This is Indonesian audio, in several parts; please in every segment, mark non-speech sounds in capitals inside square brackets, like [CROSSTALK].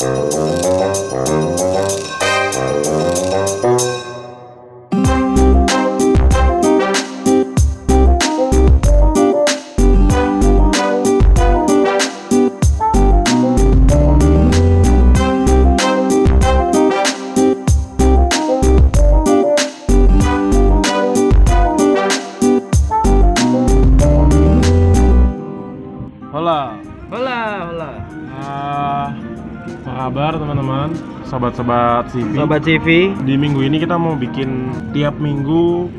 Thank Sobat-sobat CV. Sobat CV, Di minggu ini kita mau bikin tiap minggu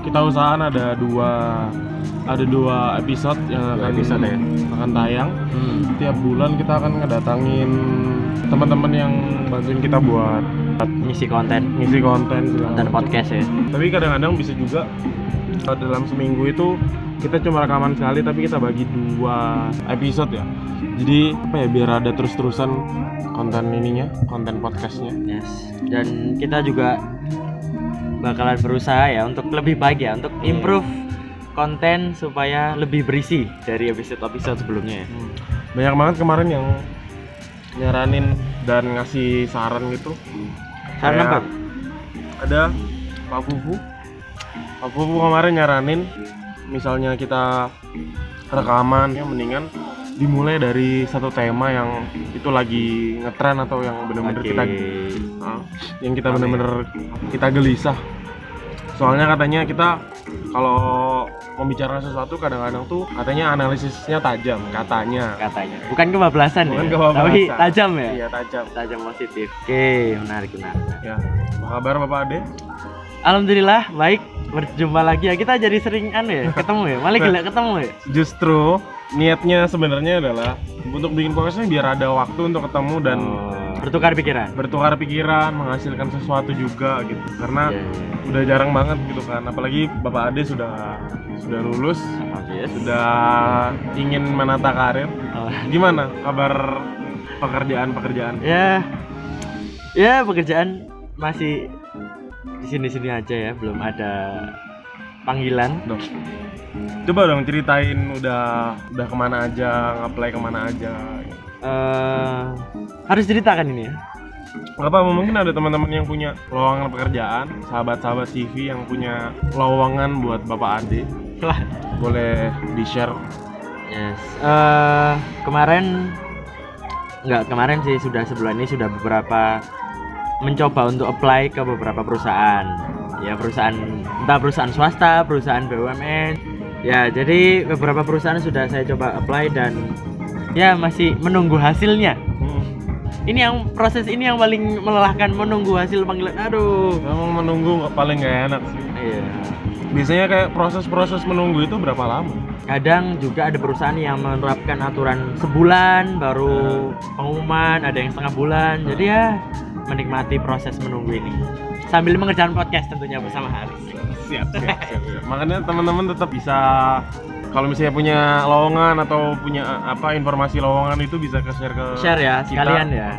kita usahakan ada dua ada dua episode yang Dua akan episode ya? akan tayang. hmm. Tiap bulan kita akan ngedatangin teman-teman yang bantuin kita buat ngisi konten, ngisi konten konten podcast ya. Tapi kadang-kadang bisa juga dalam seminggu itu kita cuma rekaman sekali tapi kita bagi dua episode ya. Jadi apa ya biar ada terus-terusan konten ininya, konten podcastnya. Yes. Dan kita juga bakalan berusaha ya untuk lebih baik ya, untuk improve konten supaya lebih berisi dari episode-episode sebelumnya ya. Hmm. Banyak banget kemarin yang nyaranin dan ngasih saran gitu. Saran Kayak apa? Ada Pak Fufu. Pak Fufu kemarin nyaranin misalnya kita rekaman ya mendingan dimulai dari satu tema yang itu lagi ngetren atau yang bener-bener Lagi kita Ah, yang kita Rame. bener-bener kita gelisah. Soalnya katanya kita kalau membicarakan sesuatu kadang-kadang tuh katanya analisisnya tajam, katanya. katanya. Bukan kebablasan Bukan ya, kebablasan. tapi tajam ya. Iya, tajam. Tajam positif. Oke, menarik menarik. Ya. Apa kabar Bapak Ade? Alhamdulillah baik berjumpa lagi ya kita jadi sering anu ya ketemu ya malah [LAUGHS] gila ketemu ya Justru niatnya sebenarnya adalah untuk bikin podcast ini biar ada waktu untuk ketemu dan Oh, bertukar pikiran bertukar pikiran, menghasilkan sesuatu juga gitu. Karena Iya, iya. udah jarang banget gitu kan. Apalagi Bapak Ade sudah sudah lulus, Yes. sudah ingin menata karir. Oh, Gimana kabar pekerjaan-pekerjaan? ya ya pekerjaan masih di sini-sini aja ya belum ada panggilan Dong. Coba dong ceritain udah udah ke mana aja, ngapply ke mana aja. eh harus ceritakan ini ya apa mungkin ada teman-teman yang punya lowongan pekerjaan, sahabat-sahabat CV yang punya lowongan buat Bapak Ade. lah Boleh di-share. yes eh kemarin nggak kemarin sih sudah sebulan ini sudah beberapa mencoba untuk apply ke beberapa perusahaan ya perusahaan entah perusahaan swasta perusahaan BUMN ya jadi beberapa perusahaan sudah saya coba apply dan ya masih menunggu hasilnya. Hmm. ini yang proses ini yang paling melelahkan menunggu hasil panggilan. Aduh. Emang menunggu paling nggak enak sih. iya. Biasanya kayak proses-proses menunggu itu berapa lama? kadang juga ada perusahaan yang menerapkan aturan sebulan baru pengumuman ada yang setengah bulan. Jadi ya menikmati proses menunggu ini sambil mengerjakan podcast tentunya bersama Haris Siap, siap, siap. siap. Makanya teman-teman tetap bisa kalau misalnya punya lowongan atau punya apa informasi lowongan itu bisa ke share ke share ya kita. sekalian ya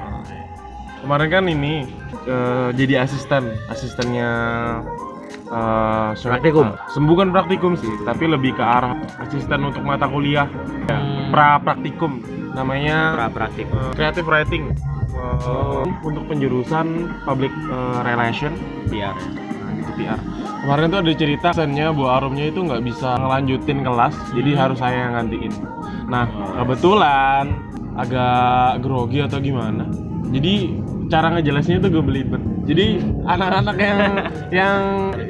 Kemarin kan ini eh, jadi asisten, asistennya eh, Syed- Praktikum. eh, sembukan praktikum sih, tapi lebih ke arah asisten untuk mata kuliah ya, Hmm. pra praktikum namanya pra praktik eh, creative writing Eh, untuk penjurusan public eh, relation biar Nah, gitu PR. Kemarin tuh ada cerita sennya Bu Arumnya itu nggak bisa ngelanjutin kelas, jadi harus saya yang gantiin. Nah, kebetulan agak grogi atau gimana. Jadi cara ngejelasinnya tuh gue belibet. Jadi anak-anak yang [LAUGHS] yang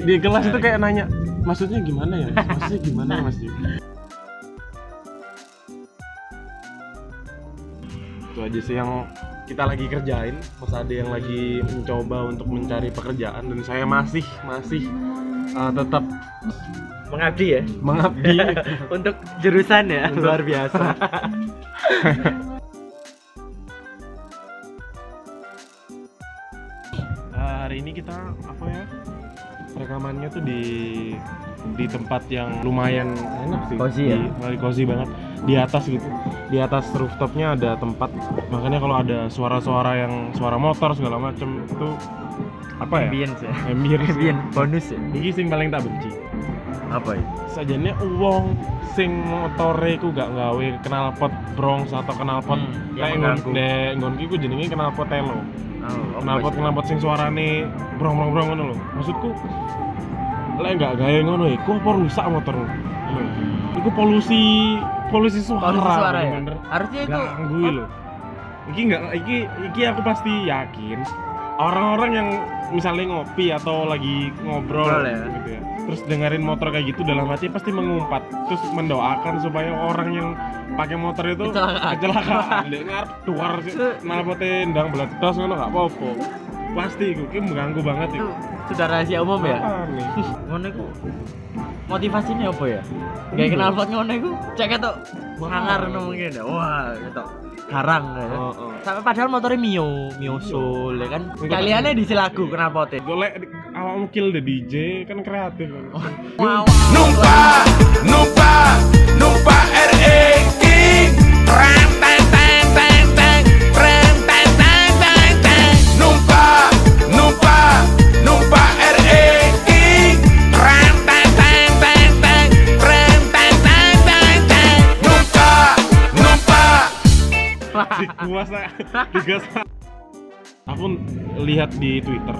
di kelas itu kayak nanya, maksudnya gimana ya? Maksudnya gimana ya, Mas? Itu aja sih yang kita lagi kerjain Mas Ade yang lagi mencoba untuk mencari pekerjaan dan saya masih masih uh, tetap mengabdi ya? Mengabdi. [LAUGHS] Untuk jurusan ya? Untuk- luar biasa. Uh, [LAUGHS] hari ini kita apa ya rekamannya tuh di di tempat yang lumayan enak sih. Cozy ya? di, cozy banget. Di atas gitu. Di atas rooftopnya ada tempat. Makanya kalau ada suara-suara yang suara motor segala macem itu apa ya? Ambience ya. Ambience. Ambience bonus ya. Ini sing paling tak benci Apa itu? sajane uang sing motore ku gak gawe knalpot bronze atau knalpot Hmm, kayak ngon mengganggu. dek nggonki ku jenenge knalpot telo Oh, knalpot knalpot sing suarane brong brong brong ngono lho maksudku lek gak gawe ngono iku apa rusak motormu lho iku polusi polusi suara Polusi suara ya? bener Harusnya itu ganggu lho iki nggak iki iki aku pasti yakin orang-orang yang misalnya ngopi atau lagi ngobrol Ngobrol ya? gitu ya terus dengerin motor kayak gitu dalam hati pasti mengumpat terus mendoakan supaya orang yang pakai motor itu Kecelakaan. ngarep duar sih nalpote ndang beledos ngono gak apa-apa pasti iku ki mengganggu banget itu itu sudah rahasia umum ya. Ngono iku motivasinya apa ya? Gak kenal pot ngono iku cek ketok hangar ngono mungkin ya. Wah, ketok garang ya. Oh, oh. Sampai padahal motornya Mio, Mio Soul ya kan. Kaliannya di silaku kenal potnya. golek awakmu kill the DJ kan kreatif kan. Wow. Numpa, numpa, numpa RE King Rem teng teng teng teng. Rem teng teng teng teng. Numpa, numpa, numpa RE King Rem teng teng teng teng. Rem teng teng teng teng. Numpa, numpa. Dikuas digas aku lihat di Twitter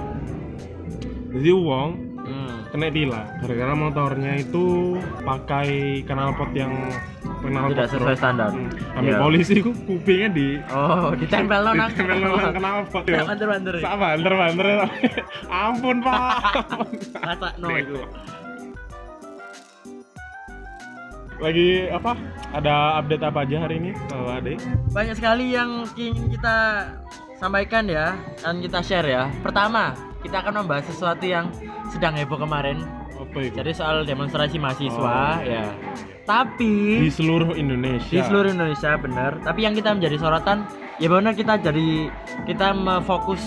jadi uang Hmm. kena tilang gara-gara motornya itu pakai knalpot yang knalpot Tidak sesuai standar. Hmm. Ambil Iya. polisi ku kupingnya di Oh, ditempel nang [LAUGHS] ditempel nang knalpot ya. Banter-banter. Sak banter-banter. [LAUGHS] Ampun, Pak. Rasa no iku. Lagi apa? Ada update apa aja hari ini, Pak Ade? Banyak sekali yang ingin kita sampaikan ya, dan kita share ya. Pertama, kita akan membahas sesuatu yang sedang heboh kemarin. Apa itu? Jadi soal demonstrasi mahasiswa Oh. ya. Tapi Di seluruh Indonesia. di seluruh Indonesia benar tapi yang kita menjadi sorotan ya benar kita jadi kita fokus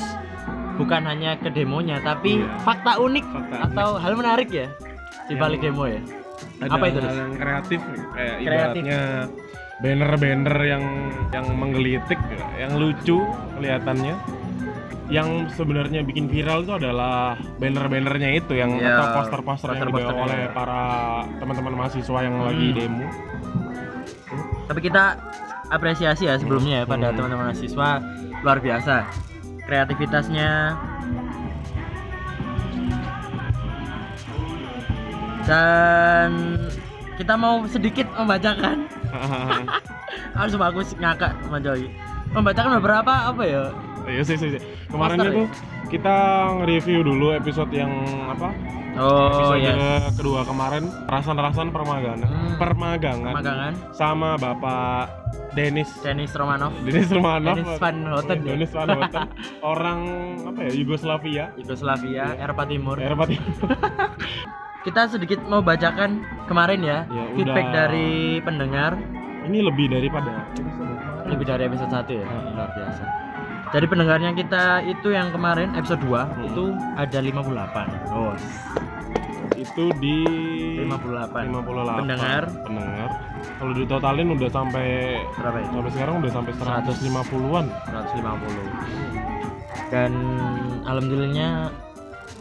bukan hanya ke demonya tapi Iya. fakta unik Fakta atau hal menarik ya di balik Yang- demo ya ada Apa itu, hal yang kreatif kayak Kreatif. ibaratnya banner-banner yang yang menggelitik yang lucu kelihatannya yang sebenarnya bikin viral itu adalah banner-bannernya itu yang Iya, atau poster-poster yang dibawa oleh para teman-teman mahasiswa yang Hmm. lagi demo. Tapi kita apresiasi ya sebelumnya ya pada Hmm. teman-teman mahasiswa. Luar biasa. Kreativitasnya. Dan kita mau sedikit membacakan. [LAUGHS] Harus bagus ngakak Mas Joy. Membacakan beberapa apa ya Iya sih sih. sih. Kemarin itu kita nge-review dulu episode yang apa? oh episode yes kedua kemarin rasan-rasan permagangan. Hmm. Permagangan magangan sama Bapak Denis Denis Romanov Denis Romanov. Denis Van Houten ya? Denis Van Houten. [LAUGHS] Orang apa ya? Yugoslavia. Yugoslavia Eropa Timur Eropa Timur. [LAUGHS] kita sedikit mau bacakan kemarin ya, Ya, feedback udah. dari pendengar Ini lebih daripada episode lebih dari episode 1 ya Hmm. luar biasa dari pendengarnya kita itu yang kemarin episode 2 Hmm. itu ada 58 oh itu di 58 58 Pendengar. pendengar kalau ditotalin udah sampai berapa ya sampai sekarang udah sampai 100. 150-an 150 dan alhamdulillahnya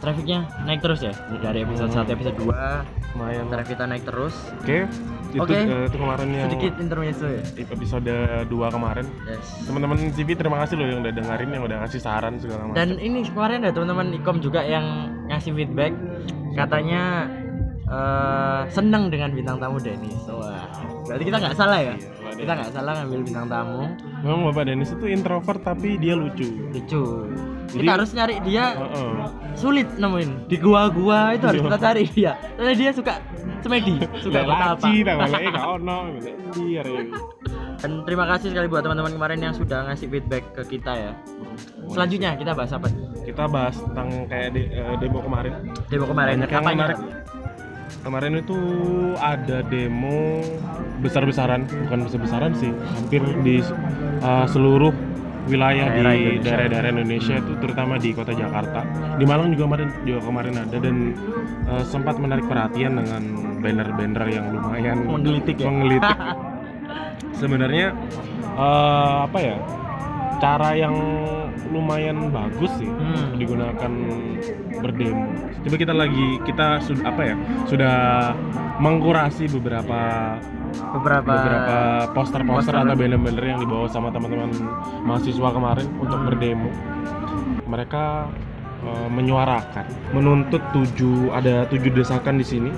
trafiknya naik terus ya? Dari episode 1 episode 2 lumayan. Trafik kita naik terus. Oke, itu, Oke. eh, itu kemarin yang sedikit intermezzo ya? episode 2 kemarin. yes. Teman-teman CV terima kasih loh yang udah dengerin, yang udah ngasih saran segala macam. dan ini kemarin ada teman-teman ikom juga yang ngasih feedback. Katanya eh, seneng dengan bintang tamu Denis wah. Berarti kita nggak salah ya? Iya, kita nggak salah ngambil bintang tamu. Memang Bapak Denis itu introvert tapi dia lucu. lucu Jadi- kita harus nyari dia Heeh. sulit nemuin di gua-gua itu harus Iya. kita cari dia karena dia suka semedi suka tak lek gak ono. Rek. dan terima kasih sekali buat teman-teman kemarin yang sudah ngasih feedback ke kita ya selanjutnya kita bahas apa Kita bahas tentang kayak de- eh, demo kemarin. demo kemarin Banyak yang menarik. Kemarin itu ada demo besar-besaran, bukan besar-besaran sih, hampir di uh, seluruh wilayah Daerah di daerah-daerah Indonesia itu terutama di kota Jakarta. Di Malang juga kemarin juga kemarin ada dan uh, sempat menarik perhatian dengan banner-banner yang lumayan menggelitik ya menggelitik. [LAUGHS] Sebenarnya uh, apa ya? cara yang lumayan bagus sih Hmm. digunakan berdemo. Coba kita lagi kita sudah apa ya sudah mengkurasi beberapa beberapa, beberapa poster-poster poster. atau banner-banner yang dibawa sama teman-teman mahasiswa kemarin untuk Hmm. berdemo. Mereka eh, menyuarakan, menuntut tujuh ada tujuh desakan di sini.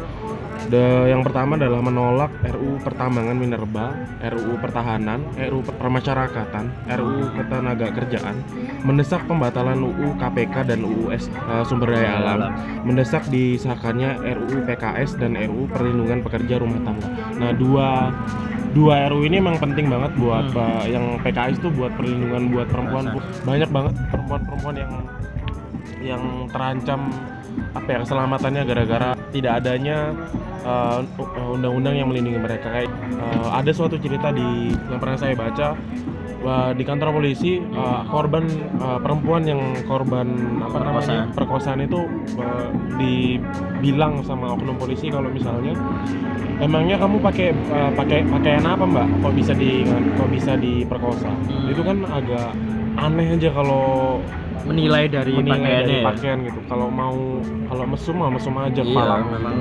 Da- yang pertama adalah menolak RUU Pertambangan Minerba, RUU Pertahanan, RUU Permasyarakatan, RUU Ketenaga Kerjaan, mendesak pembatalan UU KPK dan UU S- eh, Sumber Daya Alam, mendesak disahkannya RUU PKS dan RUU Perlindungan Pekerja Rumah Tangga. Nah, dua dua RUU ini emang penting banget buat Hmm. Pak yang PKS tuh buat perlindungan buat perempuan banyak banget perempuan-perempuan yang yang terancam apa ya keselamatannya gara-gara tidak adanya uh, undang-undang yang melindungi mereka kayak uh, ada suatu cerita di yang pernah saya baca uh, di kantor polisi uh, korban uh, perempuan yang korban apa namanya Perkosaan. perkosaan itu uh, dibilang sama oknum polisi kalau misalnya emangnya kamu pakai uh, pakai pakaian apa mbak kok bisa di kok bisa diperkosa Hmm. itu kan agak aneh aja kalau menilai dari menilai pakaiannya dari ya. pakaian gitu kalau mau kalau mesum mah mesum aja Iya, memang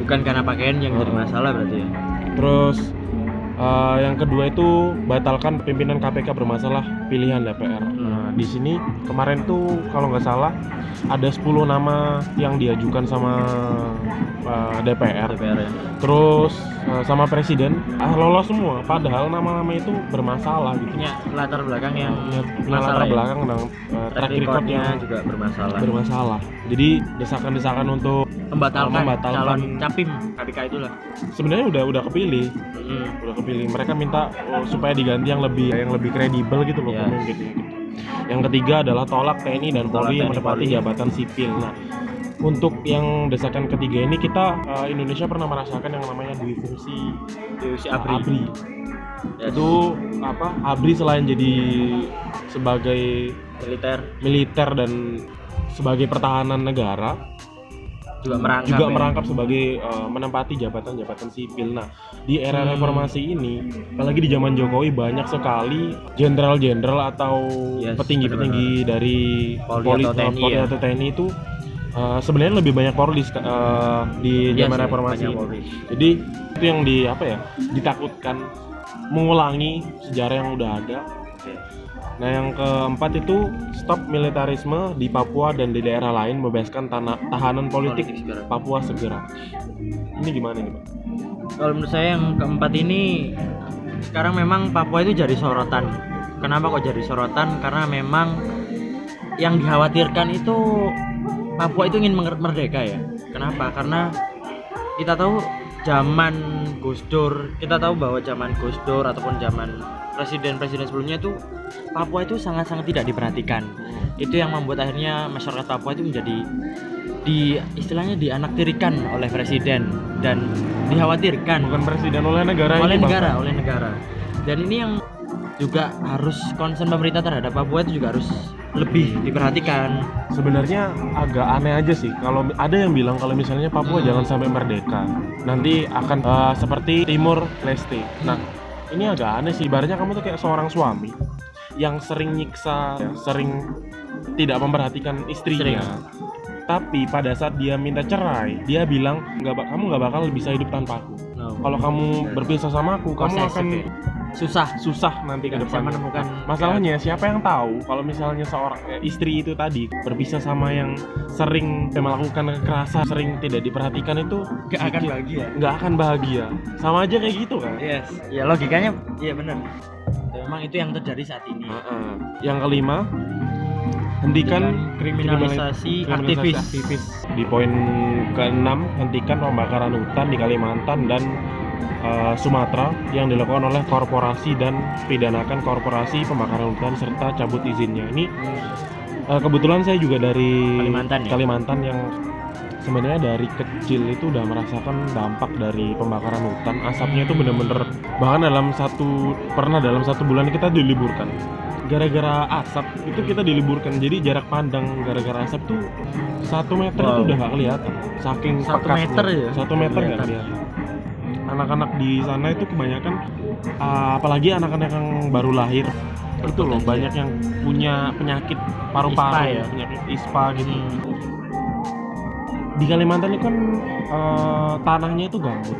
bukan karena pakaian yang jadi Oh. masalah berarti ya. terus eh, yang kedua itu batalkan pimpinan KPK bermasalah pilihan DPR nah di sini kemarin tuh kalau nggak salah ada 10 nama yang diajukan sama eh, DPR DPR ya. terus eh, sama presiden ah, lolos semua padahal nama-nama itu bermasalah gitu Punya latar belakang yang punya latar ya. belakang dan eh, Track record recordnya yang juga bermasalah. bermasalah jadi desakan-desakan untuk membatalkan, Membatalkan. calon capim KPK itulah. sebenarnya udah udah kepilih Hmm. udah kepilih mereka minta oh, supaya diganti yang lebih yang lebih kredibel gitu loh Yes. pemimpinnya gitu. yang ketiga adalah tolak TNI dan Polri yang menempati jabatan sipil nah untuk yang desakan ketiga ini kita eh, Indonesia pernah merasakan yang namanya dui fungsi Dewi eh, ABRI. Yes. Itu apa? ABRI selain jadi sebagai militer militer dan sebagai pertahanan negara juga merangkap juga ya. merangkap sebagai eh, menempati jabatan-jabatan sipil. Nah, di era Hmm. reformasi ini, apalagi di zaman Jokowi banyak sekali jenderal-jenderal atau Yes, petinggi-petinggi dari Polri atau TNI Polri ya. atau TNI itu eh, sebenarnya lebih banyak Polri seka- eh, di Iya zaman reformasi. ini. Jadi itu yang di apa ya? Ditakutkan mengulangi sejarah yang udah ada. Nah, yang keempat itu stop militarisme di Papua dan di daerah lain, membebaskan tanah tahanan politik. Papua segera. Ini gimana nih, Pak? Kalau menurut saya yang keempat ini sekarang memang Papua itu jadi sorotan. Kenapa kok jadi sorotan? Karena memang yang dikhawatirkan itu Papua itu ingin merdeka ya. Kenapa? Karena kita tahu zaman Gus Dur, kita tahu bahwa zaman Gus Dur ataupun zaman presiden-presiden sebelumnya itu Papua itu sangat-sangat tidak diperhatikan. Itu yang membuat akhirnya masyarakat Papua itu menjadi di istilahnya dianaktirikan oleh presiden dan dikhawatirkan Bukan presiden oleh negara oleh ini, negara, oleh negara. Dan ini yang juga harus concern pemerintah terhadap Papua itu juga harus lebih diperhatikan. Sebenarnya agak aneh aja sih kalau ada yang bilang kalau misalnya Papua Hmm. jangan sampai merdeka. Nanti akan eh, seperti Timur Leste. Nah, ini agak aneh sih. Ibaratnya kamu tuh kayak seorang suami yang sering nyiksa, sering tidak memperhatikan istrinya. Tapi pada saat dia minta cerai, dia bilang nggak kamu nggak bakal bisa hidup tanpa aku. Kalau kamu berpisah sama aku, kamu Posesif akan ya. Susah susah nanti ke depan. menemukan Masalahnya siapa yang tahu kalau misalnya seorang eh, istri itu tadi berpisah sama yang sering melakukan kekerasan, sering tidak diperhatikan itu gak akan bahagia. nggak akan bahagia. Sama aja kayak gitu kan. Yes. Ya logikanya iya benar. Memang itu yang terjadi saat ini. Heeh. Yang kelima, hentikan kriminalisasi kriminalisasi aktivis. aktivis. Di poin keenam, hentikan pembakaran hutan di Kalimantan dan eh, Sumatera yang dilakukan oleh korporasi dan pidanakan korporasi pembakaran hutan serta cabut izinnya. Ini eh, kebetulan saya juga dari Kalimantan ya? Kalimantan yang sebenarnya dari kecil itu udah merasakan dampak dari pembakaran hutan. Asapnya itu bener-bener bahkan dalam satu pernah dalam satu bulan kita diliburkan. Gara-gara asap itu kita diliburkan. Jadi jarak pandang gara-gara asap tuh satu meter itu Wow. udah nggak kelihatan. Saking Satu pekatnya. meter ya? Satu meter nggak Kelihatan. Anak-anak di sana itu kebanyakan uh, apalagi anak-anak yang baru lahir. Itu loh banyak yang punya penyakit paru-paru ya? penyakit ispa gitu. Hmm. di Kalimantan itu kan uh, tanahnya itu gambut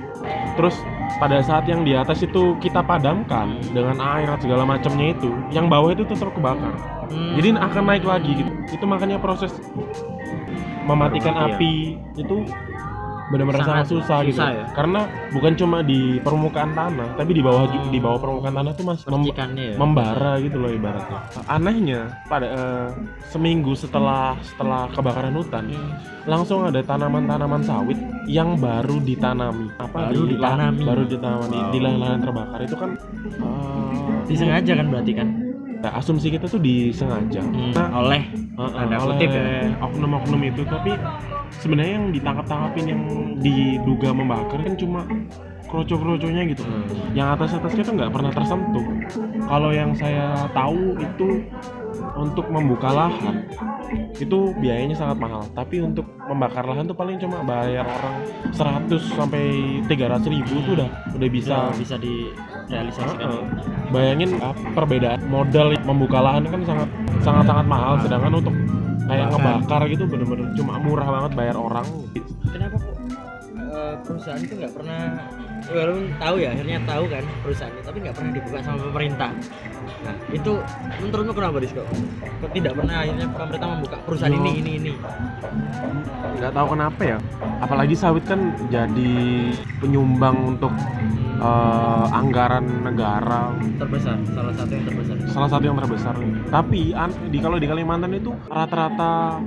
terus pada saat yang di atas itu kita padamkan dengan air segala macamnya itu yang bawah itu tetap kebakar. Hmm. jadi akan naik lagi gitu. Itu makanya proses mematikan api itu benar-benar Sangat sangat susah, gitu susah ya? karena bukan cuma di permukaan tanah tapi di bawah Hmm. di bawah permukaan tanah tuh mas mem- ya. membara gitu loh ibaratnya anehnya pada eh, seminggu setelah setelah kebakaran hutan Hmm. langsung ada tanaman-tanaman sawit yang baru ditanami apa Baru di- ditanami. baru ditanami di- Wow. di lahan-lahan terbakar itu kan eh, Disengaja kan berarti kan? Nah, asumsi kita tuh disengaja Hmm. Nah, Oleh uh, Tanda oleh kutip ya. oknum-oknum itu tapi sebenarnya yang ditangkap-tangkapin yang diduga membakar kan cuma kroco-kroconya gitu Hmm. yang atas-atasnya tuh nggak pernah tersentuh kalau yang saya tahu itu untuk membuka lahan itu biayanya sangat mahal tapi untuk membakar lahan tuh paling cuma bayar orang 100 sampai 300 ribu tuh udah udah bisa bisa bisa direalisasikan. Heeh. bayangin uh, perbedaan modal membuka lahan kan sangat sangat sangat mahal sedangkan untuk kayak Bakar. ngebakar gitu bener-bener cuma murah banget bayar orang. Kenapa kok eh, perusahaan itu nggak pernah walaupun tahu ya akhirnya tahu kan perusahaannya tapi nggak pernah dibuka sama pemerintah. Nah itu menurutmu kenapa Disko? Kok tidak pernah akhirnya pemerintah membuka perusahaan ini ini ini? nggak tahu kenapa ya apalagi sawit kan jadi penyumbang untuk uh, anggaran negara Terbesar, salah satu yang terbesar. salah satu yang terbesar tapi an- di kalau di Kalimantan itu rata-rata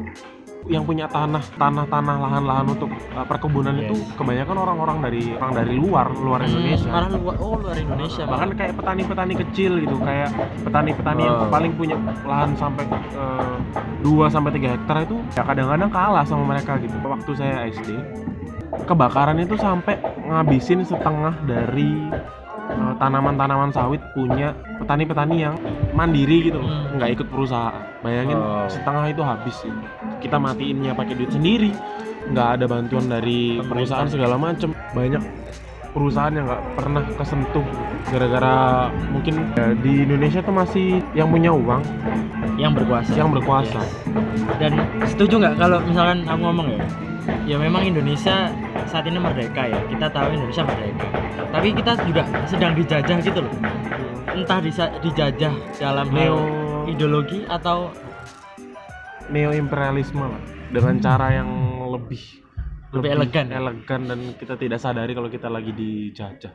yang punya tanah tanah tanah lahan-lahan untuk uh, perkebunan itu Yes. kebanyakan orang-orang dari orang dari luar luar Indonesia Orang luar, oh luar Indonesia bahkan kayak petani-petani kecil gitu kayak petani-petani yang Wow. paling punya lahan sampai eh, 2 sampai 3 hektar itu ya kadang-kadang kalah sama mereka gitu waktu saya SD kebakaran itu sampai ngabisin setengah dari eh, tanaman-tanaman sawit punya petani-petani yang mandiri gitu loh Hmm. nggak ikut perusahaan. Bayangin Wow. setengah itu habis kita matiinnya pakai duit sendiri. Nggak ada bantuan dari perusahaan segala macem. Banyak perusahaan yang nggak pernah kesentuh gara-gara mungkin ya, di Indonesia tuh masih yang punya uang. Yang berkuasa. yang berkuasa. Dan setuju nggak kalau misalkan aku ngomong ya, ya memang Indonesia saat ini merdeka ya. Kita tahu Indonesia merdeka. Tapi kita juga sedang dijajah gitu loh. Entah disa- dijajah dalam neo ideologi atau neo imperialisme lah dengan cara yang lebih Lebih elegan ya? elegan dan kita tidak sadari kalau kita lagi dijajah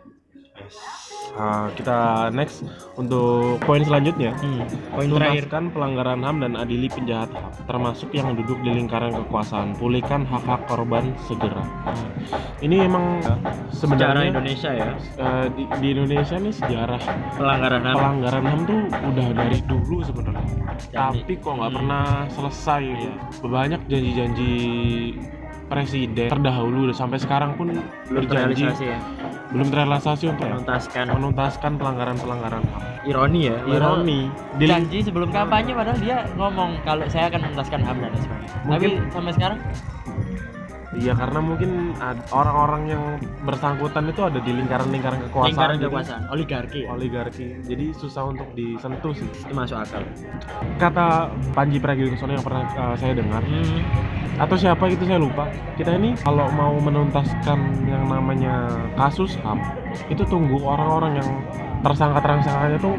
Ah, kita next untuk poin selanjutnya. Hmm, poin terakhir. Tuntaskan pelanggaran HAM dan adili penjahat HAM termasuk yang duduk di lingkaran kekuasaan. Pulihkan hak-hak korban segera. Ini emang sebenarnya Indonesia ya? eh, di, di Indonesia nih sejarah pelanggaran HAM. pelanggaran HAM tuh udah dari dulu sebenarnya. Tapi kok nggak Hmm. pernah selesai gitu. banyak janji-janji presiden terdahulu dan sampai sekarang pun belum berjanji terrealisasi ya? belum terrealisasi untuk menuntaskan. Menuntaskan pelanggaran-pelanggaran HAM. Ironi ya? Ironi. Di janji sebelum kampanye padahal dia ngomong kalau saya akan menuntaskan HAM dan sebagainya. Tapi sampai sekarang Iya karena mungkin orang-orang yang bersangkutan itu ada di lingkaran-lingkaran kekuasaan, lingkaran jadi kekuasaan oligarki ya? oligarki. Jadi susah untuk disentuh sih. itu masuk akal Kata Panji Pragiwaksono yang pernah uh, saya dengar hmm. atau siapa gitu saya lupa. Kita ini kalau mau menuntaskan yang namanya kasus HAM itu tunggu orang-orang yang tersangka-tersangkanya tuh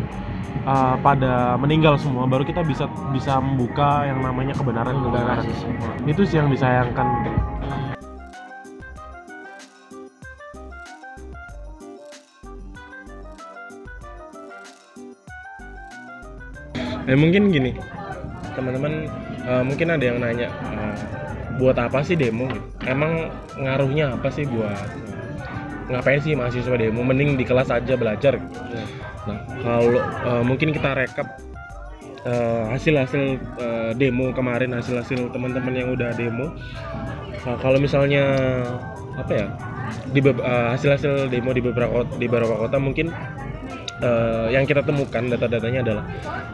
uh, pada meninggal semua baru kita bisa bisa membuka yang namanya kebenaran kebenaran itu sih yang disayangkan Eh mungkin gini, teman-teman eh, mungkin ada yang nanya, eh, buat apa sih demo? Emang ngaruhnya apa sih buat ngapain sih mahasiswa demo? Mending di kelas aja belajar. gitu. Nah kalau eh, mungkin kita rekap hasil-hasil eh, demo kemarin, hasil-hasil teman-teman yang udah demo. Nah, kalau misalnya apa ya di eh, hasil-hasil demo di beberapa kot- di beberapa kota mungkin eh, yang kita temukan data-datanya adalah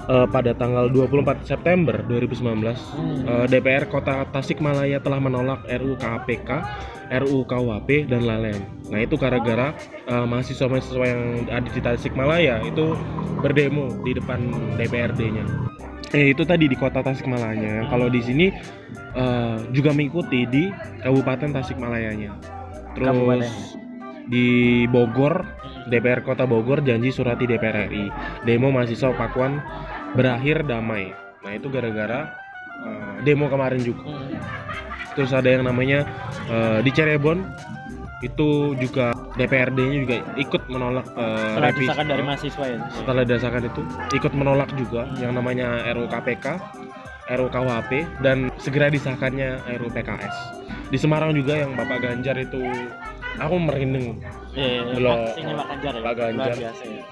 eh, pada tanggal 24 September 2019 eh, DPR Kota Tasikmalaya telah menolak RUU KPK, RUU KUHP dan lain-lain. Nah itu gara-gara eh, mahasiswa-mahasiswa yang ada di Tasikmalaya itu berdemo di depan DPRD-nya. Eh itu tadi di Kota Tasikmalaya. Kalau di sini eh, juga mengikuti di Kabupaten Tasikmalayanya. Terus Kabupaten. di Bogor DPR Kota Bogor janji surati DPR RI demo mahasiswa Pakuan berakhir damai nah itu gara-gara eh, demo kemarin juga terus ada yang namanya eh, di Cirebon itu juga DPRD-nya juga ikut menolak eh, Setelah revisi desakan dari mahasiswa ya. setelah desakan itu ikut menolak juga yang namanya RUU KPK, RUU KUHP dan segera disahkannya RUU PKS. Di Semarang juga yang Bapak Ganjar itu aku merinding Iya, iya, Belum. Pak, ini Pak Ganjar ya. Pak Ganjar. Biasa ya.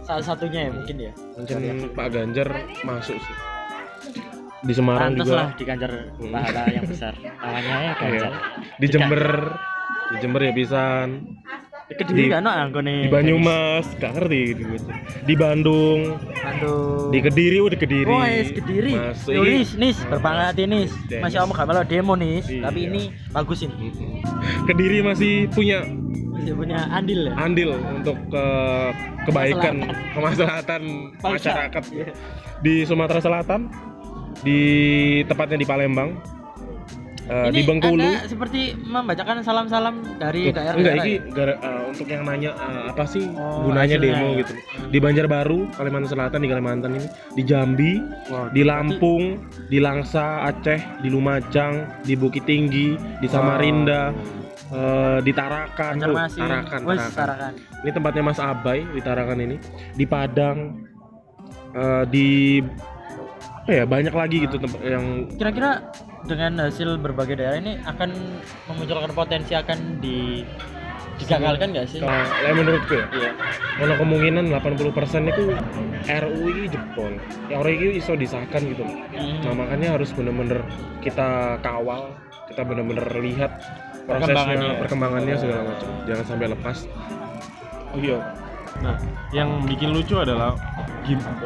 Salah satunya ya mungkin ya. Mungkin Pak Ganjar masuk sih. Di Semarang Pantes juga lah di Ganjar Hmm. pahala yang besar. Namanya ya Ganjar. di Jember di Jember ya pisan Kediri Di- kan no anggone. di Banyumas gak ngerti gitu. di Bandung Aduh. di Kediri udah Kediri Oh, es Kediri. Masuk. Yo, nis, nis, berpangkat nis. Masih kamu gak malah demo nis, Iya. tapi ini bagusin. Kediri masih punya Masih punya andil ya. andil untuk ke- kebaikan kemaslahatan masyarakat Iya. di Sumatera Selatan di tepatnya di Palembang eh, di Bengkulu Anda seperti membacakan salam-salam dari Tuh, daerah. enggak daerah ini ya? gara- eh, untuk yang nanya eh, apa sih Oh, gunanya hasilnya demo ya. gitu di Banjarbaru Kalimantan Selatan di Kalimantan ini di Jambi Wah, di Lampung di Langsa Aceh di Lumajang di Bukit Tinggi di Samarinda eh, di Tarakan. Tarakan, Tarakan. Tarakan. Ini tempatnya Mas Abai di Tarakan ini, di Padang, eh, di apa ya banyak lagi gitu tempat yang Kira-kira dengan hasil berbagai daerah ini akan memunculkan potensi akan di digagalkan nggak sih? kalau lah menurutku ya, Iya. kalau kemungkinan 80% itu RUU ini jebol. Ya orang ini iso disahkan gitu. Hmm. Nah makanya harus bener-bener kita kawal, kita bener-bener lihat prosesnya, Perkembangannya. perkembangannya segala macam. Jangan sampai lepas. Oh iya. Nah, yang bikin lucu adalah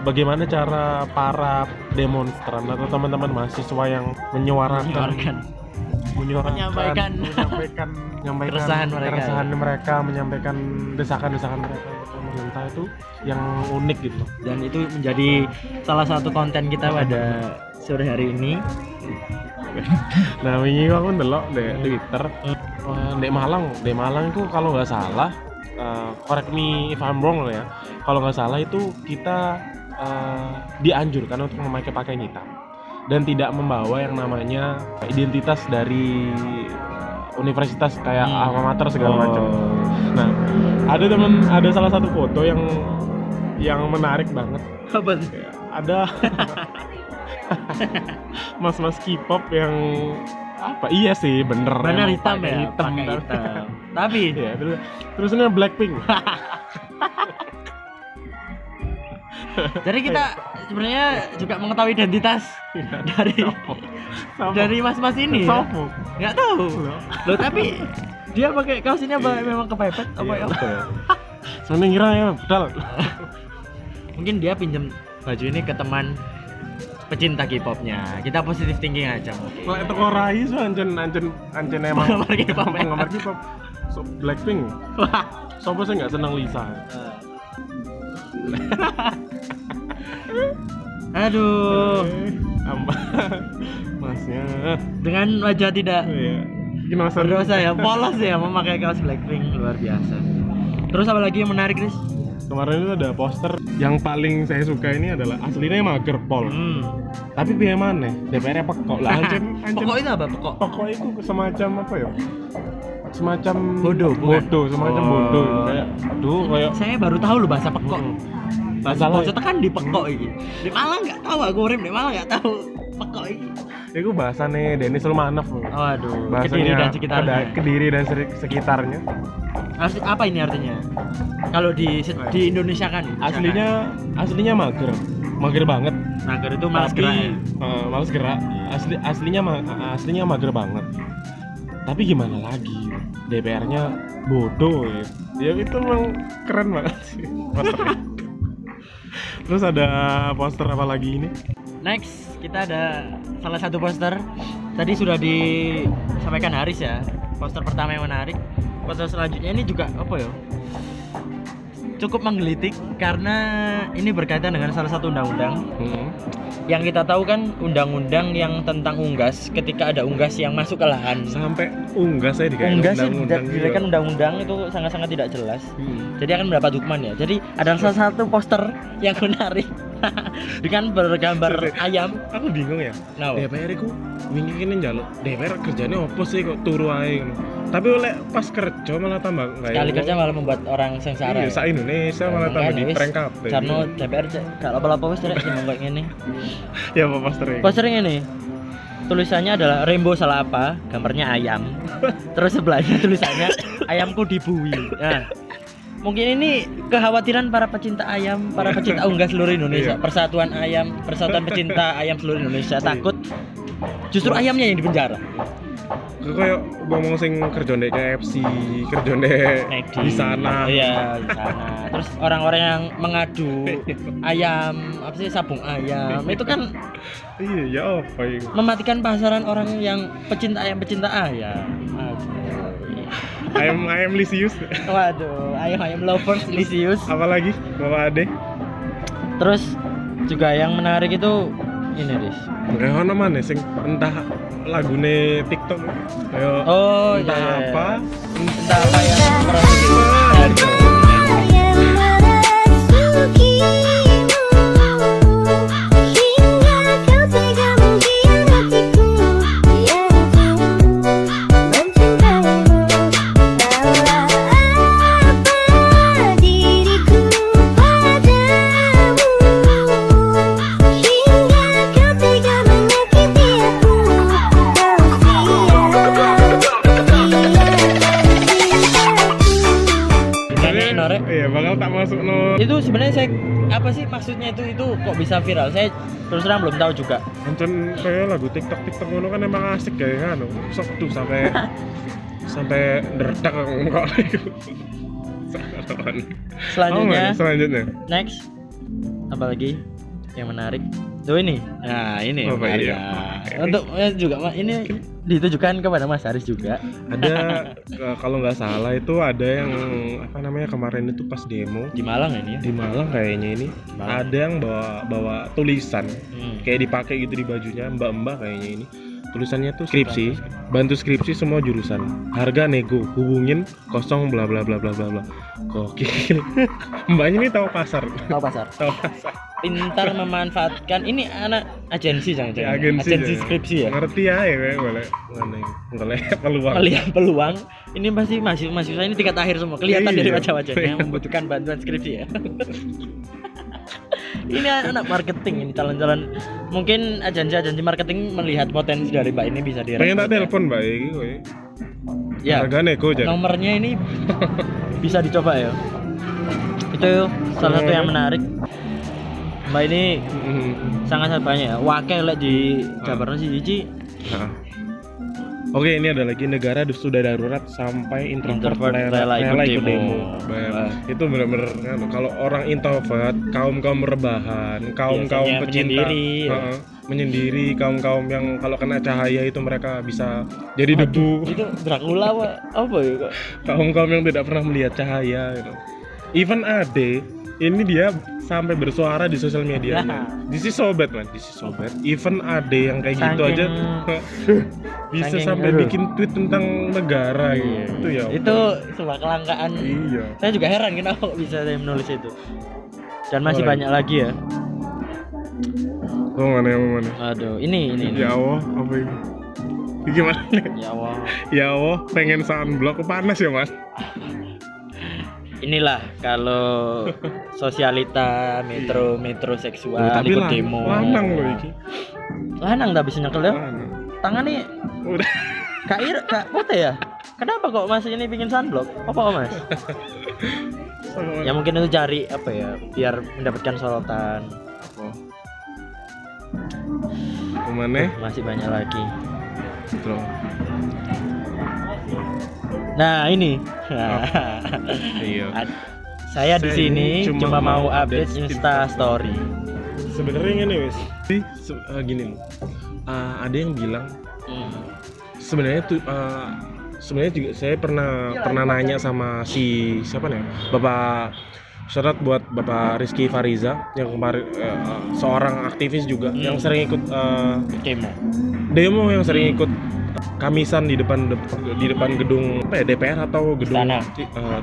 bagaimana cara para demonstran atau teman-teman mahasiswa yang menyuarakan Menyuarakan. menyuarakan Menyampaikan. menyampaikan [LAUGHS] menyampaikan Keresahan mereka, keresahan mereka, menyampaikan desakan-desakan mereka pemerintah itu yang unik gitu. Dan itu menjadi salah satu konten kita pada sore hari ini. Nah, wingi aku ndelok di Twitter eh, di Malang, di Malang itu kalau nggak salah eh, correct me if I'm wrong loh ya. Kalau nggak salah itu kita eh, dianjurkan untuk memakai pakaian hitam dan tidak membawa yang namanya identitas dari eh, universitas kayak Hmm. alma mater segala macam. Nah, ada temen ada salah satu foto yang yang menarik banget Apa tuh? ada [LAUGHS] [LAUGHS] mas-mas K-pop yang apa iya sih bener emang hitam ya, hitam, pakai tapi- hitam. [LAUGHS] Tapi Iya, terus terusnya Blackpink [LAUGHS] jadi kita [LAUGHS] sebenarnya juga mengetahui identitas dari Sama. dari mas-mas ini. ya. Sopo. Nggak tahu. Loh tapi dia pakai kaos ini apa memang kepepet apa Iya, ya? betul. Soalnya ngira ya bedal Mungkin dia pinjem baju ini ke teman pecinta K-popnya. Kita positif thinking aja. Kalau itu kok Rai so ancen ancen ancen emang Penggemar K-pop, ya? penggemar K-pop so, Blackpink Sopo sih nggak seneng Lisa [LAUGHS] Aduh, Eh, Amba [LAUGHS] Masnya dengan wajah tidak Iya Gimana berdosa ya, polos ya memakai kaos Blackpink luar biasa. Terus apa lagi yang menarik, Chris? Kemarin itu ada poster yang paling saya suka ini adalah aslinya mager pol. Hmm. Tapi biar mana? DPR pekok lah. Ancen, ancen. Pokok itu apa? Pokok. Pokok itu semacam apa ya? Semacam Bodoh, bodoh, semacam Oh. bodoh. Kayak, aduh, kayak Saya baru tahu loh bahasa pekok. Hmm. Bahasa Bocah kan di pekok ini. Di Malang nggak tahu aku urip di Malang nggak tahu pekok ini. itu bahasanya Denis Sulmanov. Waduh, Bahasanya Kediri dan sekitarnya. Keda- Kediri dan sekitarnya. Arti, apa ini artinya? Kalau di di Indonesia kan Aslinya aslinya mager. Mager banget. nagar itu malas Tapi gerak ya? eh, malas gerak. Asli aslinya ma- aslinya mager banget. Tapi gimana lagi? DPR-nya bodoh ya. Ya itu memang keren banget sih. [LAUGHS] Terus ada poster apa lagi ini? Next, kita ada salah satu poster. Tadi sudah disampaikan Haris ya. Poster pertama yang menarik. Poster selanjutnya ini juga apa ya? Cukup menggelitik karena ini berkaitan dengan salah satu undang-undang. Hmm. Yang kita tahu kan undang-undang yang tentang unggas ketika ada unggas yang masuk ke lahan. Sampai unggas saya dikayak Unggas undang-undang diberikan undang-undang itu sangat-sangat tidak jelas. Hmm. Jadi akan mendapat hukuman ya. Jadi ada salah satu poster yang menarik [LAUGHS] dengan bergambar ayam. Aku bingung ya. Nah, DPR ku wingi kene njaluk DPR kerjanya opo sih kok turu ae ngono. Tapi oleh pas kerja malah tambah enggak sekali kerja malah membuat orang sengsara. Iya, sa Indonesia malah tambah di prank kabeh. Karena DPR cek gak apa-apa wis rek sing kayak ngene. [LAUGHS] ya apa posternya? Posternya ini tulisannya adalah rainbow salah apa gambarnya ayam [LAUGHS] terus sebelahnya tulisannya ayamku dibui nah mungkin ini kekhawatiran para pecinta ayam para pecinta unggas seluruh Indonesia. Iya. persatuan ayam persatuan pecinta [LAUGHS] ayam seluruh Indonesia. Takut justru ayamnya yang dipenjara Kok koyo ngomong sing kerja ndek KFC, kerja di sana. iya di sana. Terus orang-orang yang mengadu [LAUGHS] ayam apa sih sabung ayam. Itu kan Iya, ya apa mematikan pasaran orang yang pecinta ayam pecinta ayam. Aduh. Ayam ayam lisius. Waduh, ayam ayam lovers Lisius. Apalagi Bapak Ade? Terus juga yang menarik itu ini Riz. Enggak ono mana sing entah lagune TikTok kayak Oh, entah iya, iya. apa Entah apa yang viral? Saya terus terang belum tahu juga. Ancen kayak lagu TikTok TikTok ngono kan emang asik kayak kan. Sok tuh sampai [LAUGHS] sampai derdak kok. [LAUGHS] Selanjutnya Oh, selanjutnya. next apa lagi yang menarik? Tuh ini. Nah, ini menarik. iya? Nah, Untuk eh, juga Mas, ini ditujukan kepada Mas Haris juga. Ada eh, kalau nggak salah itu ada yang apa namanya kemarin itu pas demo Di Malang ini ya. di Malang kayaknya ini Malang. ada yang bawa bawa tulisan Hmm. kayak dipakai gitu di bajunya mbak-mbak kayaknya ini tulisannya tuh skripsi. bantu skripsi semua jurusan. Harga nego hubungin kosong bla bla bla bla bla bla. Gokil. [LAUGHS] Mbaknya ini tahu pasar. Tahu pasar. [LAUGHS] tahu pasar. Pintar memanfaatkan. Ini anak agensi jangan Ya, agensi agensi skripsi ya. ngerti ya ya boleh. Boleh [LAUGHS] peluang. Melihat peluang, ini pasti mahasiswa mahasiswa ini tingkat akhir semua. Kelihatan Iya. dari wajah-wajahnya membutuhkan bantuan skripsi ya. Ini anak marketing ini calon-calon mungkin agensi-agensi marketing melihat potensi dari mbak ini bisa direkrut. pengen tak telepon mbak ini. Ya, harga nego jadi nomornya ini bisa dicoba ya. Itu salah satu yang menarik. Mbak ini Mhm. sangat banyak ya. Wakil di Jabarno siji Nah. Oke, ini ada lagi negara sudah darurat sampai introvert, Introvert rela, rela ikut demo. demo. Itu benar-benar kan, kalau orang introvert, kaum kaum rebahan, kaum kaum Biasanya pecinta, menyendiri, ya. Heeh, menyendiri, kaum kaum yang kalau kena cahaya itu mereka bisa jadi Waduh, debu, itu Dracula apa apa ya kok [LAUGHS] kaum kaum yang tidak pernah melihat cahaya. Gitu. Even Ade, ini dia sampai bersuara di sosial media. This is so bad man, this is so bad. Even Ade yang kayak gitu Saking- aja [LAUGHS] [LAUGHS] bisa saking- sampai aduh. bikin tweet tentang negara gitu ya. itu sebuah kelangkaan Iya. saya juga heran kenapa bisa saya menulis itu dan masih Boleh. banyak lagi ya Oh mana yang mana? aduh ini ini, ini. Ya Allah, apa ini? Ini Gimana nih? ya Allah Ya Allah, pengen sunblock panas ya mas? inilah kalau sosialita metro metro seksual Oh, tapi ikut demo lanang loh iki. lanang tak bisa nyekel ya tangan nih Udah. kak Ir kak putih ya kenapa kok mas ini bikin sunblock apa kok [LAUGHS] mas ya mungkin itu cari apa ya biar mendapatkan sorotan Ke mana? masih banyak lagi Bro. nah ini [LAUGHS] Iya. Saya di sini ini cuma, cuma mau update update Insta Story. sebenarnya ini wis eh, gini loh. Eh, ada yang bilang sebenarnya tuh eh, sebenarnya juga saya pernah pernah nanya sama si siapa nih bapak syarat buat bapak Rizky Fariza yang kemarin eh, seorang aktivis juga yang sering ikut eh, Demo. demo yang sering ikut kamisan di depan di depan gedung apa ya DPR atau gedung Istana. eh,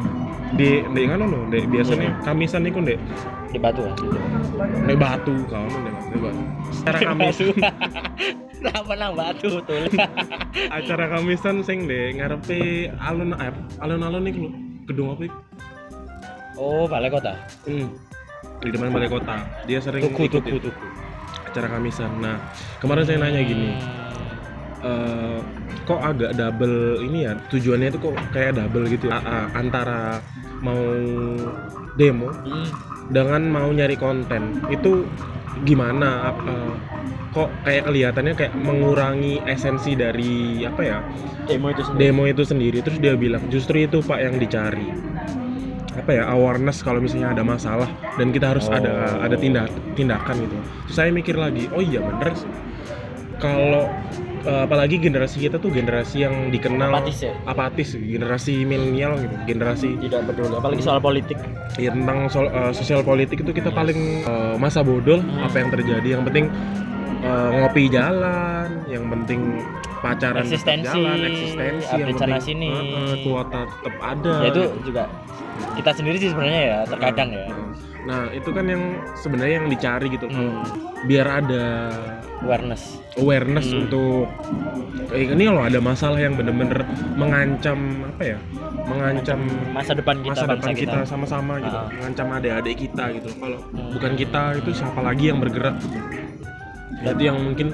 di di kan no, di, biasanya kamisan itu dek? Di Batu ya. di batu kawan dek. Di batu. Secara kamisan. [LAUGHS] Kenapa nang Batu tuh? [LAUGHS] acara kamisan sing deh ngarepe alun eh, alun-alun nih lho. Gedung apa itu Oh, balai kota. hmm. di depan balai kota. Dia sering Tuku ikut tuku tuku. acara kamisan. Nah kemarin saya nanya gini eh, kok agak double ini ya? Tujuannya itu kok kayak double gitu ya, A- a- antara mau demo Hmm. dengan mau nyari konten. Itu gimana? Eh, kok kayak kelihatannya kayak mengurangi esensi dari apa ya? Demo itu sendiri. demo itu sendiri. Terus dia bilang justru itu pak yang dicari. Apa ya? Awareness kalau misalnya ada masalah dan kita harus ada ada tindak tindakan gitu. Terus saya mikir lagi oh iya bener sih. Kalau eh, apalagi generasi kita tuh generasi yang dikenal Apatis ya? apatis generasi milenial gitu generasi Tidak peduli, apalagi soal politik. ya tentang sol- eh, sosial politik itu kita paling eh, masa bodoh Hmm. apa yang terjadi yang penting eh, ngopi jalan yang penting pacaran tetap Eksistensi, jalan eksistensi yang penting sini. eh, kuota tetap ada Ya itu juga kita sendiri sih sebenarnya ya terkadang ya. nah itu kan yang sebenarnya yang dicari gitu Hmm. biar ada Awareness. awareness Hmm. untuk eh, ini loh ada masalah yang bener-bener mengancam apa ya mengancam Masa depan kita masa depan kita sama-sama gitu Ah. mengancam adik-adik kita gitu kalau Hmm. bukan kita itu siapa lagi yang bergerak gitu itu yang mungkin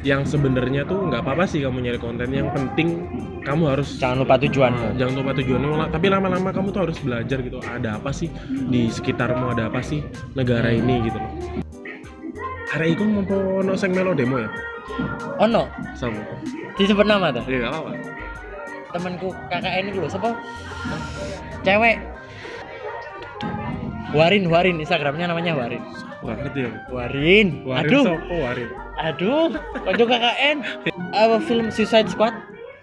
yang sebenarnya tuh nggak apa-apa sih kamu nyari konten yang penting kamu harus Jangan lupa tujuan. Nah, jangan lupa tujuanmu tapi lama-lama kamu tuh harus belajar gitu ada apa sih di sekitarmu ada apa sih negara Hmm. ini gitu loh hari itu mau ono sing melo demo ya Oh no, sama disebut nama tuh. iya apa Temanku KKN itu loh, siapa? Cewek. Warin, Warin, Instagramnya namanya Warin. ngerti ya Warin. Warin Aduh, sopo Warin aduh. Konco KKN. Apa film Suicide Squad?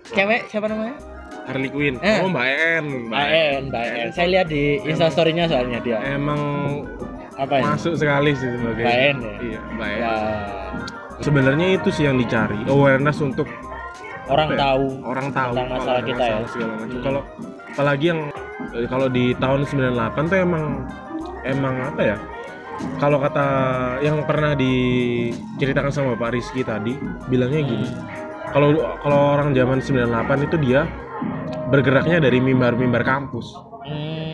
Cewek siapa namanya? Harley Quinn Eh. oh Mbak En Mbak En, Mbak En. Saya lihat di Instastory-nya soalnya dia. emang Apa ya? masuk sekali sih sebagai ya? iya Ya, sebenarnya itu sih yang dicari awareness untuk orang ya? tahu. orang tahu Tentang kalau masalah kita ya. masalah segala macam kalau apalagi yang eh, kalau di tahun 98 tuh emang emang apa ya kalau kata yang pernah diceritakan sama Pak Rizky tadi bilangnya gini kalau kalau orang zaman 98 itu dia bergeraknya dari mimbar-mimbar kampus Hmm.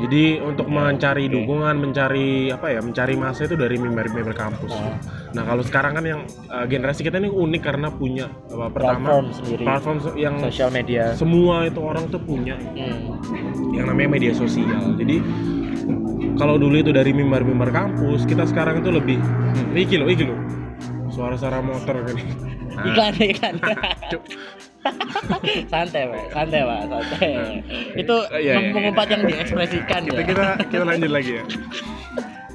Jadi untuk mencari dukungan mencari apa ya mencari masa itu dari mimbar-mimbar kampus Oh. nah kalau sekarang kan yang eh, generasi kita ini unik karena punya apa, pertama platform sendiri. platform yang Sosial media. semua itu orang tuh punya Hmm. yang namanya media sosial jadi kalau dulu itu dari mimbar-mimbar kampus kita sekarang itu lebih hmm, iki loh iki loh suara-suara motor kan Nah, Iklan, iklan. [LAUGHS] Santai, Pak. Santai, Pak. Santai. Itu Iya, iya, mengumpat yang diekspresikan kita ya. kita kita lanjut lagi ya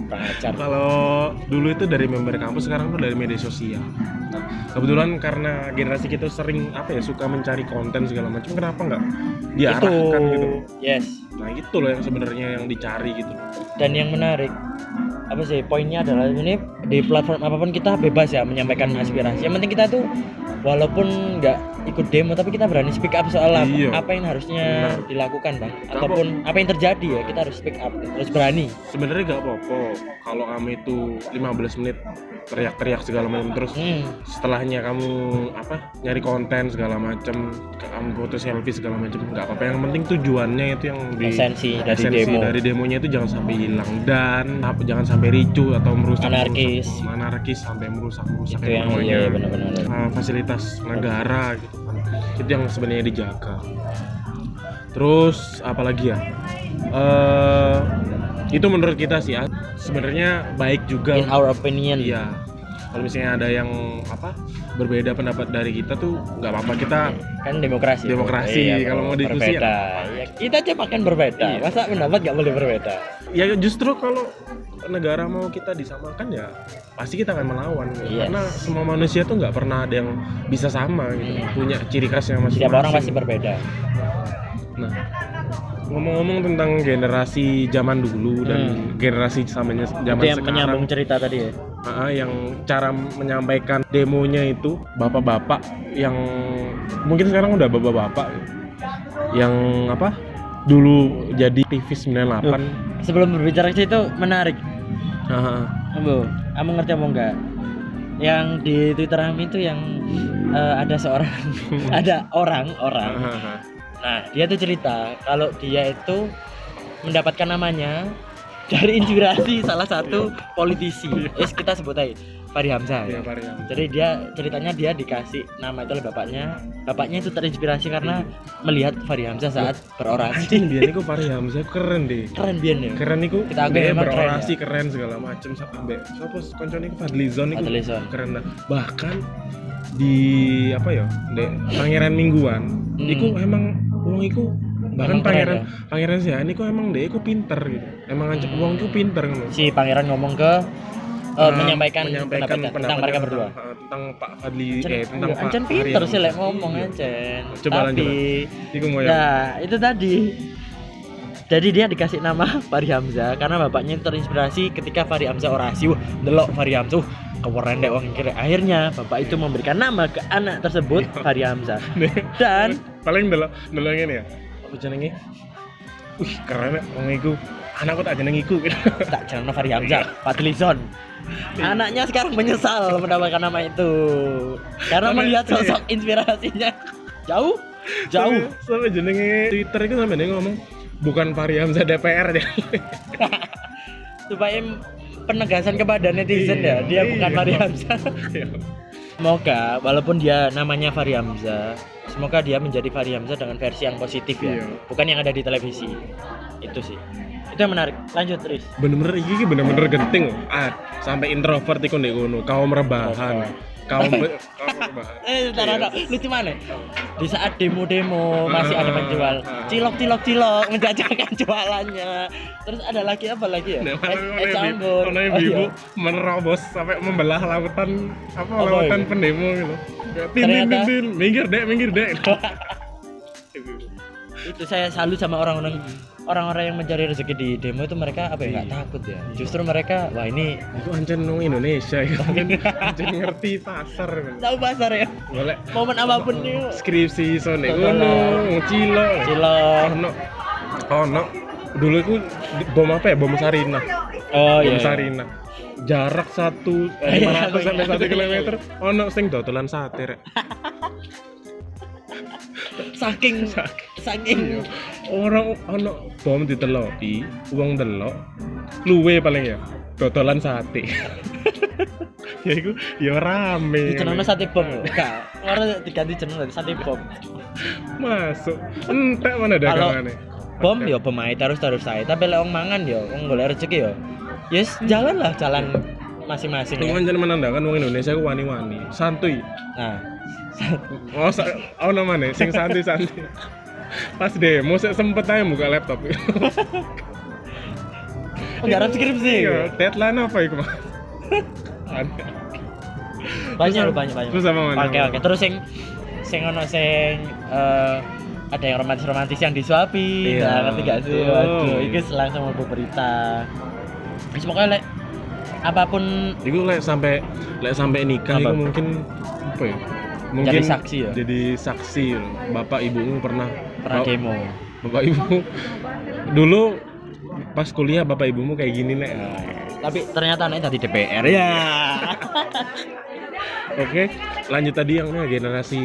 Pacar. kalau dulu itu dari member kampus sekarang tuh dari media sosial Nah, kebetulan karena generasi kita sering apa ya suka mencari konten segala macam kenapa nggak Itu diarahkan gitu yes. nah itu loh yang sebenarnya yang dicari gitu Dan yang menarik apa sih poinnya adalah ini di platform apa pun kita bebas ya menyampaikan aspirasi. Yang penting kita tuh walaupun nggak ikut demo tapi kita berani speak up soal apa, Iya. apa yang harusnya Benar. dilakukan bang ataupun apa yang terjadi ya kita harus speak up harus berani sebenarnya nggak apa-apa kalau kamu itu 15 menit teriak-teriak segala macam terus hmm. setelahnya kamu apa nyari konten segala macam kamu foto selfie segala macam nggak apa-apa. Yang penting tujuannya itu yang di esensi dari esensi demo. dari demonya itu jangan sampai hilang dan apa- jangan sampai ricu atau merusak Anarkis. merusak, anarkis sampai merusak merusak itu yang iya benar-benar. Fasilitas negara gitu kan. Itu yang sebenarnya dijaga. Terus apalagi ya eh itu menurut kita sih ah, sebenarnya baik juga in our opinion. Iya. kalau misalnya ada yang apa berbeda pendapat dari kita tuh nggak apa-apa kita kan demokrasi. Demokrasi, Iya, kalau mau diskusi berbeda. Ya, kita aja makan berbeda. Iya. masa pendapat nggak boleh berbeda? Ya justru kalau negara mau kita disamakan ya pasti kita akan melawan. Yes. karena semua manusia tuh nggak pernah ada yang bisa sama gitu. Punya ciri khasnya masing-masing. Setiap orang pasti berbeda. Nah ngomong-ngomong tentang generasi zaman dulu dan generasi samanya zaman itu yang sekarang. menyambung cerita tadi ya? Ah, yang cara menyampaikan demonya itu bapak-bapak yang mungkin sekarang udah bapak-bapak yang apa? Dulu jadi TV 98 sebelum berbicara ke situ menarik. Ambo, kamu ngerti apa enggak? Yang di Twitter kami itu yang eh, ada seorang [LAUGHS] ada orang orang. Nah, dia tuh cerita kalau dia itu mendapatkan namanya [LAUGHS] dari inspirasi salah satu politisi. Eh kita sebut aja Fahri Hamzah. Iya, ya. Pak Rian. Jadi dia ceritanya dia dikasih nama itu oleh bapaknya. Bapaknya itu terinspirasi karena melihat Fahri Hamzah saat berorasi. Anjing dia niku [LAUGHS] Fahri Hamzah keren deh. Keren bian ya. Keren niku Kita akui dia memang keren, berorasi keren, segala macem sampai siapa koncone iku Fadlizon niku Fadlizon. keren dah. Bahkan di apa ya? Dek Pangeran Mingguan Hmm. iku emang wong iku bahkan Emang keren pangeran pangeran sih niku emang dia iku pinter gitu. Emang aja Hmm. wong pinter ngono. Si pangeran ngomong ke eh, Uh, menyampaikan, menyampaikan pendapatnya tentang pendapatnya mereka berdua. tentang, uh, tentang Pak Fadli Ancen, eh tentang iya, Pak Ancen Fahri pinter sih lek ngomong. Ancen. Coba Tapi lanjut, ya. Nah, itu tadi. Jadi dia dikasih nama [LAUGHS] Fahri Hamzah karena bapaknya itu terinspirasi ketika Fahri Hamzah orasi. Wah, delok Fahri Hamzah. Uh, keren deh wong kira. Akhirnya bapak itu memberikan nama ke anak tersebut Iya. Fahri Hamzah. [LAUGHS] Dan paling delok delok ngene ya. Apa jenenge? Wih, keren wong iku. Anakku tak jeneng iku gitu. [LAUGHS] tak jeneng Fahri Hamzah, Fadlizon. Anaknya sekarang menyesal mendapatkan nama itu karena melihat sosok inspirasinya jauh jauh Sampai, jenenge Twitter itu sampai ngomong bukan Fahri Hamzah DPR deh. [LAUGHS] supaya penegasan kepada netizen ya dia Iya. bukan Fahri Hamzah semoga walaupun dia namanya Fahri Hamzah semoga dia menjadi Fahri Hamzah dengan versi yang positif ya Iya. bukan yang ada di televisi itu sih itu yang menarik lanjut terus bener-bener iki iki bener-bener genting loh. Ah, sampai introvert iku ndek ngono, kaum rebahan. Kaum. [LAUGHS] Eh, bentar, Iya. bentar. lucu mana? Di saat demo-demo masih ada Ah, penjual ah. cilok, cilok, cilok menjajakan [LAUGHS] jualannya. Terus ada lagi apa lagi ya? Es, campur. ono Oh, ibu iya. menerobos sampai membelah lautan apa lautan pendemo gitu. Tin tin tin, tin. minggir dek, minggir dek. [LAUGHS] Itu saya salut sama orang-orang orang-orang yang mencari rezeki di demo itu mereka apa ya nggak takut ya. Justru mereka wah ini Iku ancen nang Indonesia ya. [LAUGHS] Ancen, ngerti pasar. tahu pasar ya. Golek Momen apa pun nih. skripsi Betul. ngono, cilok. Cilok. Ono ono dulu itu bom apa ya? Bom Sarina. Oh Bom iya. Sarina. Jarak satu [LAUGHS] Iya, lima ratus iya, sampai iya. satu kilometer, ono sing dodolan sate rek. [LAUGHS] Saking saking Orang ono bom diteloki, uang delok, luwe paling ya, dodolan sate. [LAUGHS] ya iku ya rame. jenengnya sate bom. Enggak. Orang diganti jeneng dari sate bom. Masuk. Entek mana dagangane. bom ya bom ae terus terus saya tapi lek wong mangan ya wong golek rezeki ya yes jalan lah jalan masing-masing Iku ya. kan menandakan wong Indonesia ku wani-wani, santuy. nah Oh, sa oh namanya sing santai-santai. Pas demo saya sempet aja buka laptop. penggarap skripsi Iya, deadline apa itu, Mas? Ada. banyak Terus loh banyak banyak terus apa mana? oke oke terus sing sing ono sing eh, ada yang romantis romantis yang disuapi Iya, nah ngerti gak sih waduh itu langsung mau berita Wis pokoknya lek apa pun Iku lek sampai lek sampai nikah itu mungkin apa ya? Mungkin Jadi saksi ya? Jadi saksi. Bapak ibumu pernah pernah Bap- demo Bapak ibu dulu pas kuliah bapak ibumu kayak gini nek. tapi ternyata anaknya tadi DPR ya [LAUGHS] Oke, lanjut tadi yang nih, generasi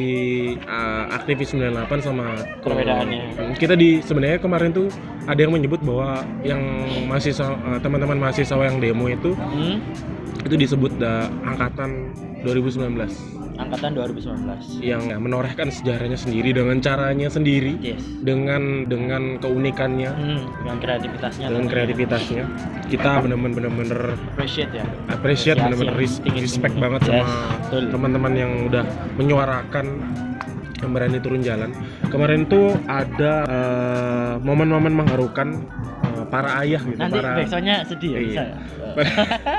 uh, aktivis 98 sama Perbedaannya. Hmm, Kita di sebenarnya kemarin tuh ada yang menyebut bahwa yang mahasiswa uh, teman-teman mahasiswa yang demo itu hmm? itu disebut da, angkatan 2019. Angkatan 2019 yang ya, menorehkan sejarahnya sendiri dengan caranya sendiri, yes dengan dengan keunikannya, hmm, dengan kreativitasnya dengan tentunya. kreativitasnya. Kita bener-bener bener appreciate ya appreciate yang res- respect banget Yes, sama teman-teman yang udah menyuarakan yang berani turun jalan. Kemarin tuh ada eh, momen-momen mengharukan eh, para ayah gitu, nanti para backsoundnya sedih ya Iya. bisa ya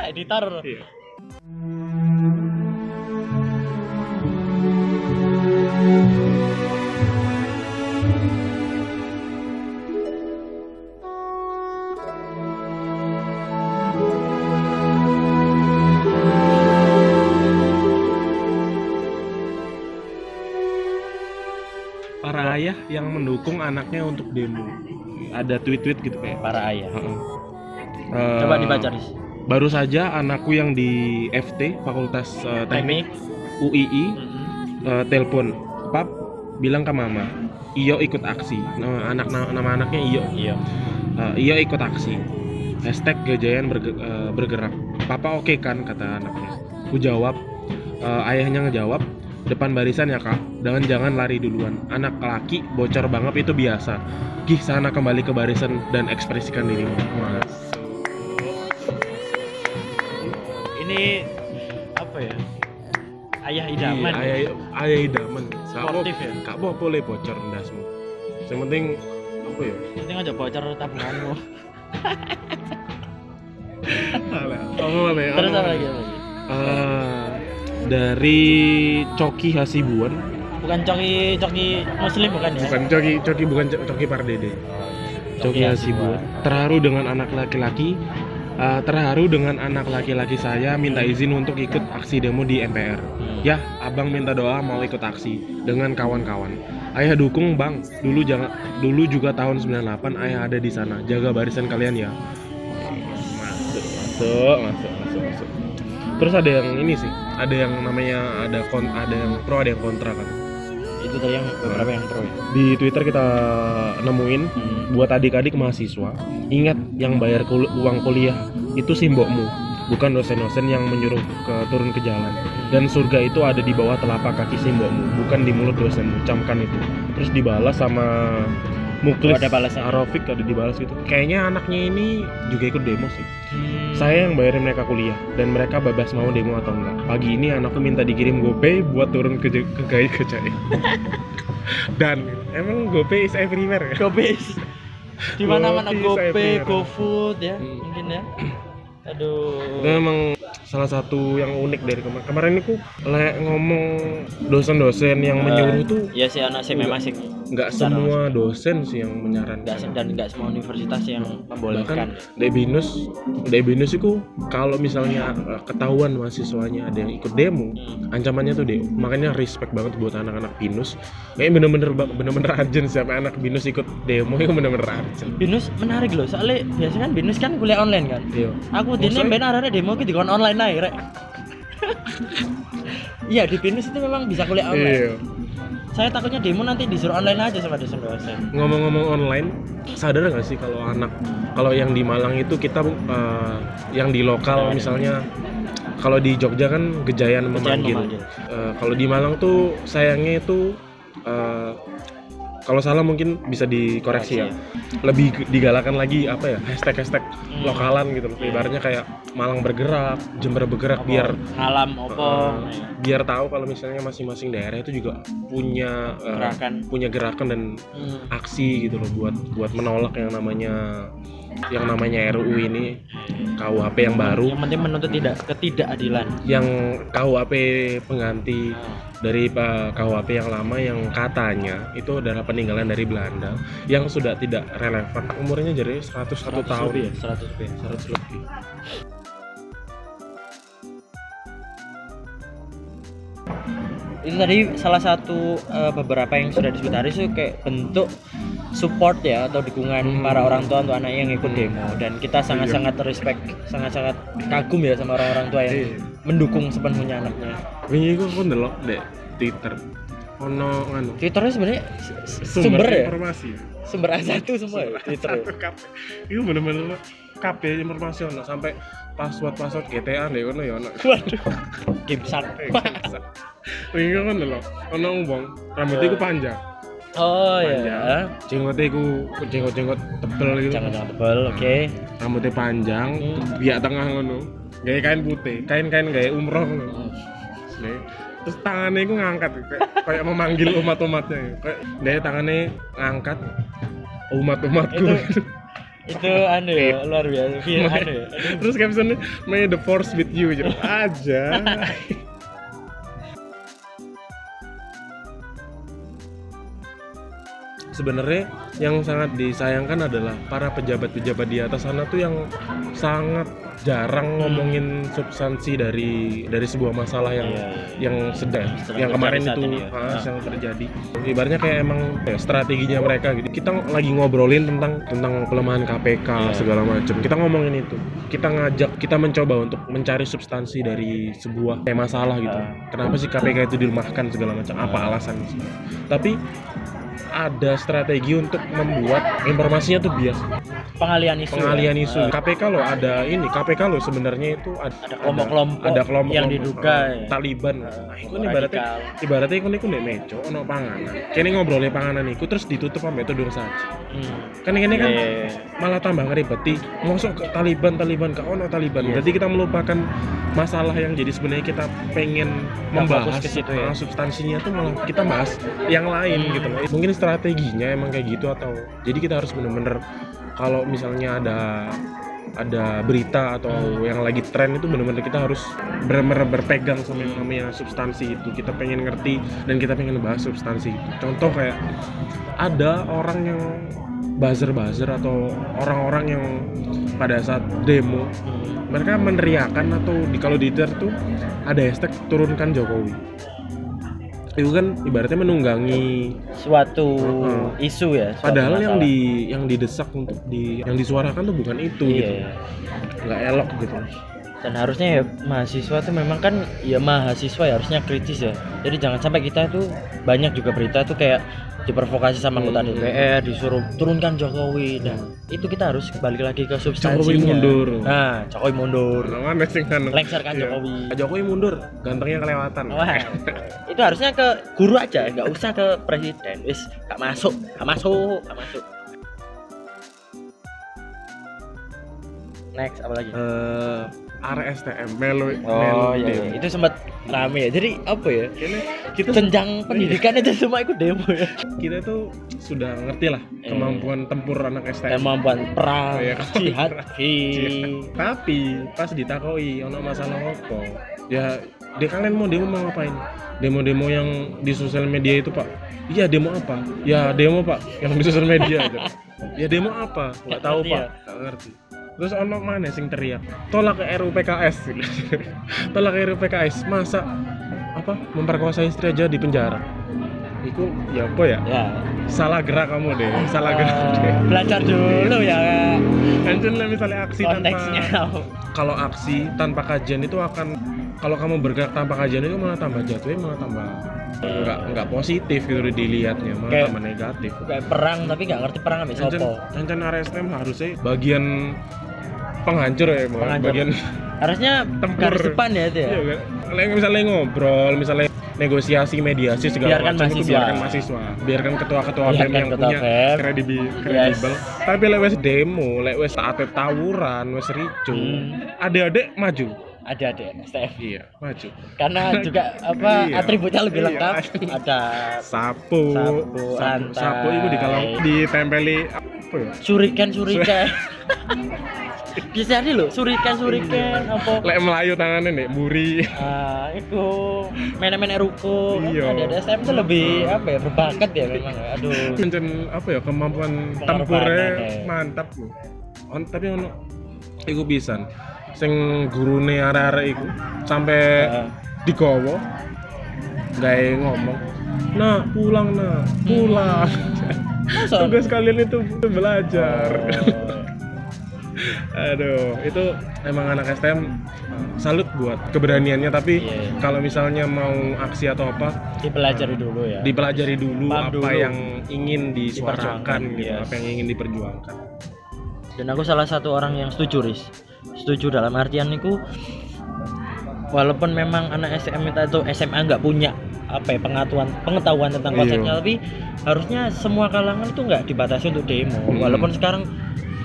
[LAUGHS] editor Iya. Anaknya untuk demo. Ada tweet-tweet gitu kayak. para ayah Heeh. coba Eh, dibaca Riz Baru saja anakku yang di FT Fakultas eh, Teknik UII Mhm. eh, telepon, "Pap, bilang ke mama, Iyo ikut aksi." Nama anak nama anaknya Iyo. iya Eh, Iyo ikut aksi. Hashtag berge- eh, bergerak. Papa oke kan kata anaknya. Ku jawab, eh, ayahnya ngejawab, depan barisan ya kak, jangan jangan lari duluan. Anak laki bocor banget itu biasa. Gih sana kembali ke barisan dan ekspresikan dirimu. Mas. ini apa ya ayah idaman Iya, ayah ayah idaman. Sportif ya? Kak Bob boleh bocor ndasmu. Yang penting apa ya? penting aja bocor tabunganmu [LAUGHS] terus apa lagi, apa lagi? Eh, dari Coki Hasibuan, bukan coki coki muslim bukan ya bukan Coki Coki bukan Co- Coki Pardede. Coki Hasibuan. Terharu dengan anak laki-laki. eh, terharu dengan anak laki-laki saya minta izin untuk ikut aksi demo di MPR. Hmm. Ya, abang minta doa mau ikut aksi dengan kawan-kawan. Ayah dukung bang. Dulu jangan, dulu juga tahun 98 ayah ada di sana. Jaga barisan kalian ya. Masuk, masuk, masuk. Terus ada yang ini sih, ada yang namanya ada kon, ada yang pro, ada yang kontra kan. itu tadi yang beberapa yang pro ya Di Twitter kita nemuin Hmm. buat adik-adik mahasiswa, ingat yang bayar kul- uang kuliah itu simbokmu, bukan dosen-dosen yang menyuruh ke turun ke jalan. Dan surga itu ada di bawah telapak kaki simbokmu, bukan di mulut dosenmu. Camkan itu. Terus dibalas sama Muklis Oh, ada balasan. Arofik ada dibalas gitu. Kayaknya anaknya ini juga ikut demo sih. Hmm. Saya yang bayarin mereka kuliah dan mereka bebas mau demo atau enggak. Pagi ini anakku minta dikirim GoPay buat turun ke ke ke ke Jaya. [LAUGHS] dan emang GoPay is everywhere ya. Gopes di mana mana Gopay, saya GoPay. GoFood ya Hmm. mungkin ya aduh Itu emang salah satu yang unik dari kemarin. Kemarin itu le ngomong dosen-dosen yang Eh, menyuruh tuh ya sih anak sih memang sih nggak semua dosen sih yang menyarankan. se- dan nggak semua universitas yang membolehkan. Bahkan Debinus Debinus itu kalau misalnya eh, ketahuan mahasiswanya ada yang ikut demo Hmm. ancamannya tuh demo. Makanya respect banget buat anak-anak binus. Kayaknya bener-bener bener-bener urgent siapa anak binus ikut demo itu bener-bener urgent binus menarik loh soalnya biasanya kan binus kan kuliah online kan? Iya. Aku dini ben arahnya demo ki dikon online aja rek iya di binus itu memang bisa kuliah online. Iya. Saya takutnya demo nanti disuruh online aja sama dosen-dosen ngomong-ngomong online sadar nggak sih kalau anak kalau yang di Malang itu kita eh, yang di lokal misalnya kalau di Jogja kan gejayan memanggil. memanggil. Eh, kalau di Malang tuh sayangnya itu eh, kalau salah mungkin bisa dikoreksi ya lebih digalakan lagi apa ya hashtag hashtag Hmm. lokalan gitu loh Iya. ibaratnya kayak Malang bergerak Jember bergerak biar ngalam opo eh, biar tahu kalau misalnya masing-masing daerah itu juga punya eh, gerakan punya gerakan dan Hmm. aksi gitu loh buat buat menolak yang namanya yang namanya RUU ini KUHP yang baru. Yang penting menuntut tidak ketidakadilan. Yang KUHP pengganti dari uh, KUHP yang lama yang katanya itu adalah peninggalan dari Belanda yang sudah tidak relevan. Umurnya jadi 101 tahun. lebih ya 100 lebih 100 lebih itu tadi salah satu eh, beberapa yang sudah disebut Haris itu kayak bentuk support ya atau dukungan Hmm. para orang tua untuk anaknya yang ikut demo. Dan kita sangat-sangat respect sangat-sangat kagum ya sama orang-orang tua yang Iya. mendukung sepenuhnya anaknya. Wingi aku pun delok deh Twitter. Ono nganu. Twitternya sebenarnya s- s- sumber, ya? informasi. Sumber A1 semua ya Twitter ya? kabeh. Itu bener-bener kabeh informasi ono sampai password password GTA deh ono ya ono. Waduh. Game shark wingi kan lho ono wong rambutnya iku panjang. Oh panjang. Ya. jenggotnya iku jenggot-jenggot tebel gitu Jangan jangan tebal, oke. rambutnya panjang Hmm. biak tengah ngono gaya kain putih kain-kain gaya umroh ngono. Nih, terus tangannya itu ngangkat kayak, kayak memanggil umat-umatnya. Kayak dia tangannya ngangkat umat-umatku. Itu- Itu anu ya, luar biasa. Feel anu. Ya. terus captionnya may the force with you gitu. [LAUGHS] Aja sebenarnya yang sangat disayangkan adalah para pejabat-pejabat di atas sana tuh yang sangat jarang ngomongin substansi dari dari sebuah masalah yang Iya, yang sedang yang kemarin itu ya. ah, Ah. yang terjadi. Ibaratnya kayak emang ya, strateginya mereka gitu. Kita lagi ngobrolin tentang tentang pelemahan KPK Iya. segala macam kita ngomongin itu. Kita ngajak kita mencoba untuk mencari substansi dari sebuah kayak masalah gitu. Ah. kenapa sih KPK itu dilemahkan segala macam? Apa alasannya sih? Tapi ada strategi untuk membuat informasinya tuh bias Pengalian isu. pengalian ya. isu Eh, KPK loh ada ini KPK loh sebenarnya itu ada Ada kelompok-kelompok ada kelompok yang diduga ya. Taliban nah, itu ibaratnya ibaratnya iku niku nek mejo ono panganan kene ngobrolnya panganan iku terus ditutup sampai itu dong saja Hmm. kan ini kan Iya, iya, iya. malah tambah ngeribeti masuk ke Taliban Taliban ke ono Taliban Iya. berarti kita melupakan masalah yang jadi sebenarnya kita pengen membahas ke situ ya. ah, substansinya tuh malah kita bahas yang lain Hmm. gitu loh mungkin strateginya emang kayak gitu atau jadi kita harus bener-bener kalau misalnya ada ada berita atau Hmm. yang lagi tren itu bener-bener kita harus bener-bener berpegang sama yang namanya substansi itu kita pengen ngerti dan kita pengen bahas substansi itu contoh kayak ada orang yang buzzer-buzzer atau orang-orang yang pada saat demo mereka meneriakan atau di kalau di Twitter tuh ada hashtag turunkan Jokowi itu kan ibaratnya menunggangi Suatu Heeh. isu ya. suatu padahal yang masalah. di yang didesak untuk di yang disuarakan tuh bukan itu Iya, gitu iya. nggak elok gitu dan harusnya ya mahasiswa tuh memang kan ya mahasiswa ya harusnya kritis ya jadi jangan sampai kita tuh banyak juga berita tuh kayak diprovokasi sama anggota Hmm. DPR disuruh turunkan Jokowi nah itu kita harus kembali lagi ke substansinya Jokowi mundur nah Jokowi mundur sih kan lengserkan Iya. Jokowi Jokowi mundur gantengnya kelewatan Wah, itu harusnya ke guru aja, nggak usah ke presiden. Wis, gak masuk, gak masuk, gak masuk. Next, apa lagi? Eh RSTM Melo Oh Melo iya, demo. iya, itu sempat rame ya. Jadi apa ya? Ini kita Jenjang pendidikan itu semua ikut demo ya. kita tuh sudah ngerti lah Eh. kemampuan tempur anak STM Kemampuan perang, Iya. jihad, hi. tapi pas ditakoi ono masalah apa ya dia kalian mau demo mau ngapain demo-demo yang di sosial media itu pak iya demo apa ya demo pak yang di sosial media aja [LAUGHS] ya demo apa nggak tahu ngerti pak ya? nggak ngerti terus ono mana sing teriak tolak ke RUU PKS [LAUGHS] tolak ke RUU PKS masa apa memperkosa istri aja di penjara? Itu ya apa ya? Ya, salah gerak kamu deh salah gerak deh. eh, belajar dulu ya lah misalnya aksi konteksnya. tanpa kalau aksi tanpa kajian itu akan kalau kamu bergerak tanpa kajian itu malah tambah jatuhnya malah tambah nggak nggak positif gitu dilihatnya malah Kayak- tambah negatif Kayak perang tapi nggak ngerti perang ambil sopo. cancen RSTM harusnya bagian penghancur ya. Penghancur. bagian Harusnya Tempur. garis depan ya itu ya. Kalau misalnya ngobrol misalnya negosiasi mediasi segala Biarkan macam itu mahasiswa. biarkan mahasiswa biarkan ketua-ketua BEM yang ketua punya kredibel kredibel tapi lek wis demo lek wis taate tawuran wis ricu Hmm. adik-adik maju Ada ada STF. iya maju Karena juga apa Iya. atributnya lebih Iya. lengkap. Ada sapu Sapu, rantai. sapu itu di kalau ditempeli apa ya suriken suriken. [LAUGHS] Bisa nih lo suriken suriken apa? lek melayu tangannya nih buri Ah, itu menek-menek ruko. Iya. Ada ada SM tuh lebih apa ya berbakat ya memang. Aduh. Mencen apa ya kemampuan tempurnya eh. mantap loh. On, tapi ono iku pisan. Sing gurune arek-arek iku sampai Ah. digowo gawe ngomong. Nah, pulang nah, pulang. Masa? Tugas kalian itu belajar. Oh. Aduh, itu emang anak STM salut buat keberaniannya tapi Iya, iya. kalau misalnya mau aksi atau apa Dipelajari dulu ya. dipelajari dulu Paham apa dulu. yang ingin disuarakan gitu, yes. apa yang ingin diperjuangkan. dan aku salah satu orang yang setuju ris setuju dalam artian niku walaupun memang anak SMA atau SMA nggak punya apa ya pengetahuan pengetahuan tentang Iya. konsepnya tapi harusnya semua kalangan itu nggak dibatasi untuk demo Hmm. walaupun sekarang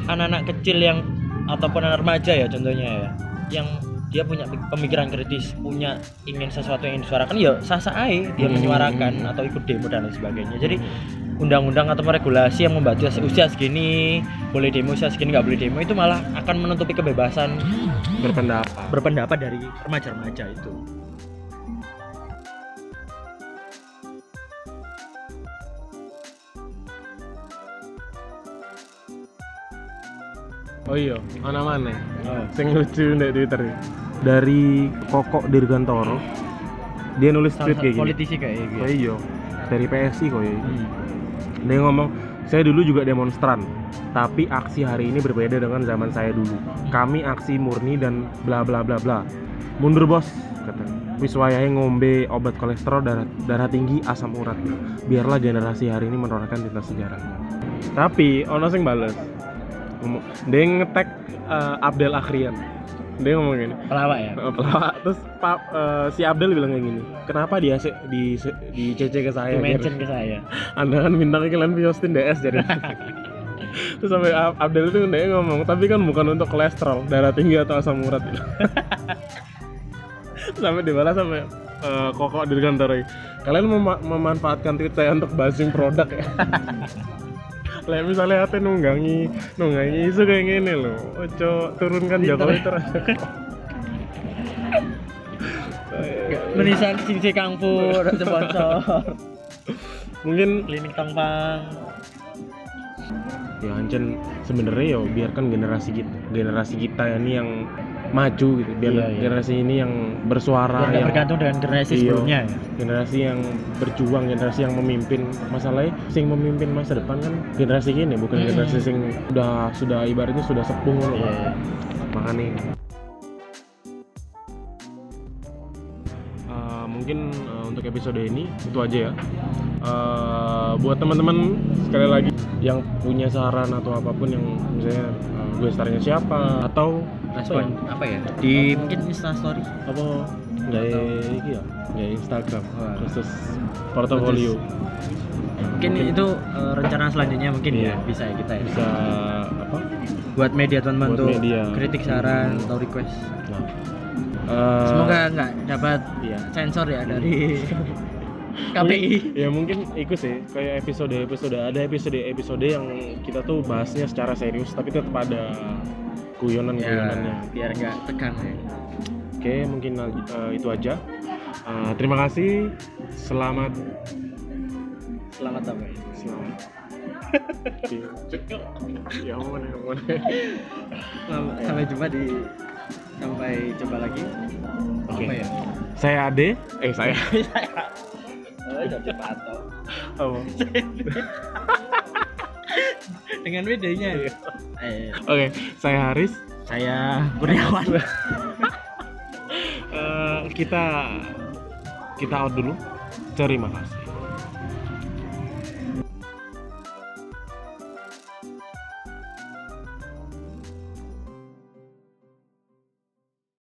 anak-anak kecil yang ataupun anak remaja ya contohnya ya yang dia punya pemikiran kritis punya ingin sesuatu yang disuarakan ya sah-sah aja dia Hmm. menyuarakan atau ikut demo dan lain sebagainya jadi undang-undang atau regulasi yang membatasi usia segini boleh demo usia segini nggak boleh demo itu malah akan menutupi kebebasan berpendapat. berpendapat dari remaja-remaja itu. Oh iya mana mana? Sing lucu di twitter ya. dari kokok dirgantoro. Dia nulis tweet kayak gini. politisi kayak gitu. Oh iya dari PSI kok ya dia ngomong saya dulu juga demonstran tapi aksi hari ini berbeda dengan zaman saya dulu. Kami aksi murni dan bla bla bla bla. Mundur bos kata. Wis wayahe ngombe obat kolesterol darah darah tinggi asam urat. Biarlah generasi hari ini menorehkan tinta sejarah. Tapi ono sing bales. Dia ngetek eh, Abdel Akhrian dia ngomong gini. Pelawak ya? Eh, pelawak. Terus Pak eh, si Abdel bilang kayak gini kenapa dia se- di di CC ke saya? Di mention ke saya. Anda kan bintang iklan Piostin DS jadi. [LAUGHS] Terus sampai Ab- Abdel itu dia ngomong tapi kan bukan untuk kolesterol darah tinggi atau asam urat. [LAUGHS] Sampai dibalas sampai eh, kokok di kantor kalian mema- memanfaatkan tweet saya untuk buzzing produk ya [LAUGHS] Lah misalnya ate nunggangi nunggangi isu kayak gini loh ojo turunkan Jokowi terus menisan sisi Kang Fu sponsor mungkin klinik Tongpang ya Ancen sebenarnya ya biarkan generasi kita generasi kita ini yang maju gitu biar Iya, iya. generasi ini yang bersuara yang yang bergantung dengan generasi Iya. sebelumnya ya generasi yang berjuang generasi yang memimpin masalahnya sing memimpin masa depan kan generasi ini bukan Mm-mm. generasi sing sudah sudah ibaratnya sudah sepuh loh Iya, iya. makanya Eh, mungkin eh, untuk episode ini itu aja ya Eh, buat teman-teman sekali lagi yang punya saran atau apa pun yang misalnya gue starnya siapa atau respon apa ya? Di mungkin Insta story. apa? Nggak iki ya? Nggak Instagram. Wah. khusus portofolio. Mungkin itu eh, rencana selanjutnya mungkin Iya. ya bisa ya kita ya? Bisa apa? Buat media teman-teman untuk media. kritik saran atau request. Nah. Eh, semoga nggak dapat iya. sensor ya dari [LAUGHS] KPI ya mungkin ikut sih kayak episode episode ada episode episode yang kita tuh bahasnya secara serius tapi tetap ada guyonan guyonannya ya biar nggak tegang ya. Oke mungkin eh, itu aja. Eh, terima kasih. Selamat. Selamat sampai selamat. [LAUGHS] Ya ampun ya ampun. Selamat- sampai jumpa di sampai jumpa lagi. Oke. apa ya? Saya Ade. Eh saya [LAUGHS] [LAUGHS] oh, jadi patok apa? [LAUGHS] Dengan bedanya Iya. eh, oke saya Haris. Saya Kurniawan. [LAUGHS] Eh, kita kita out dulu. Terima kasih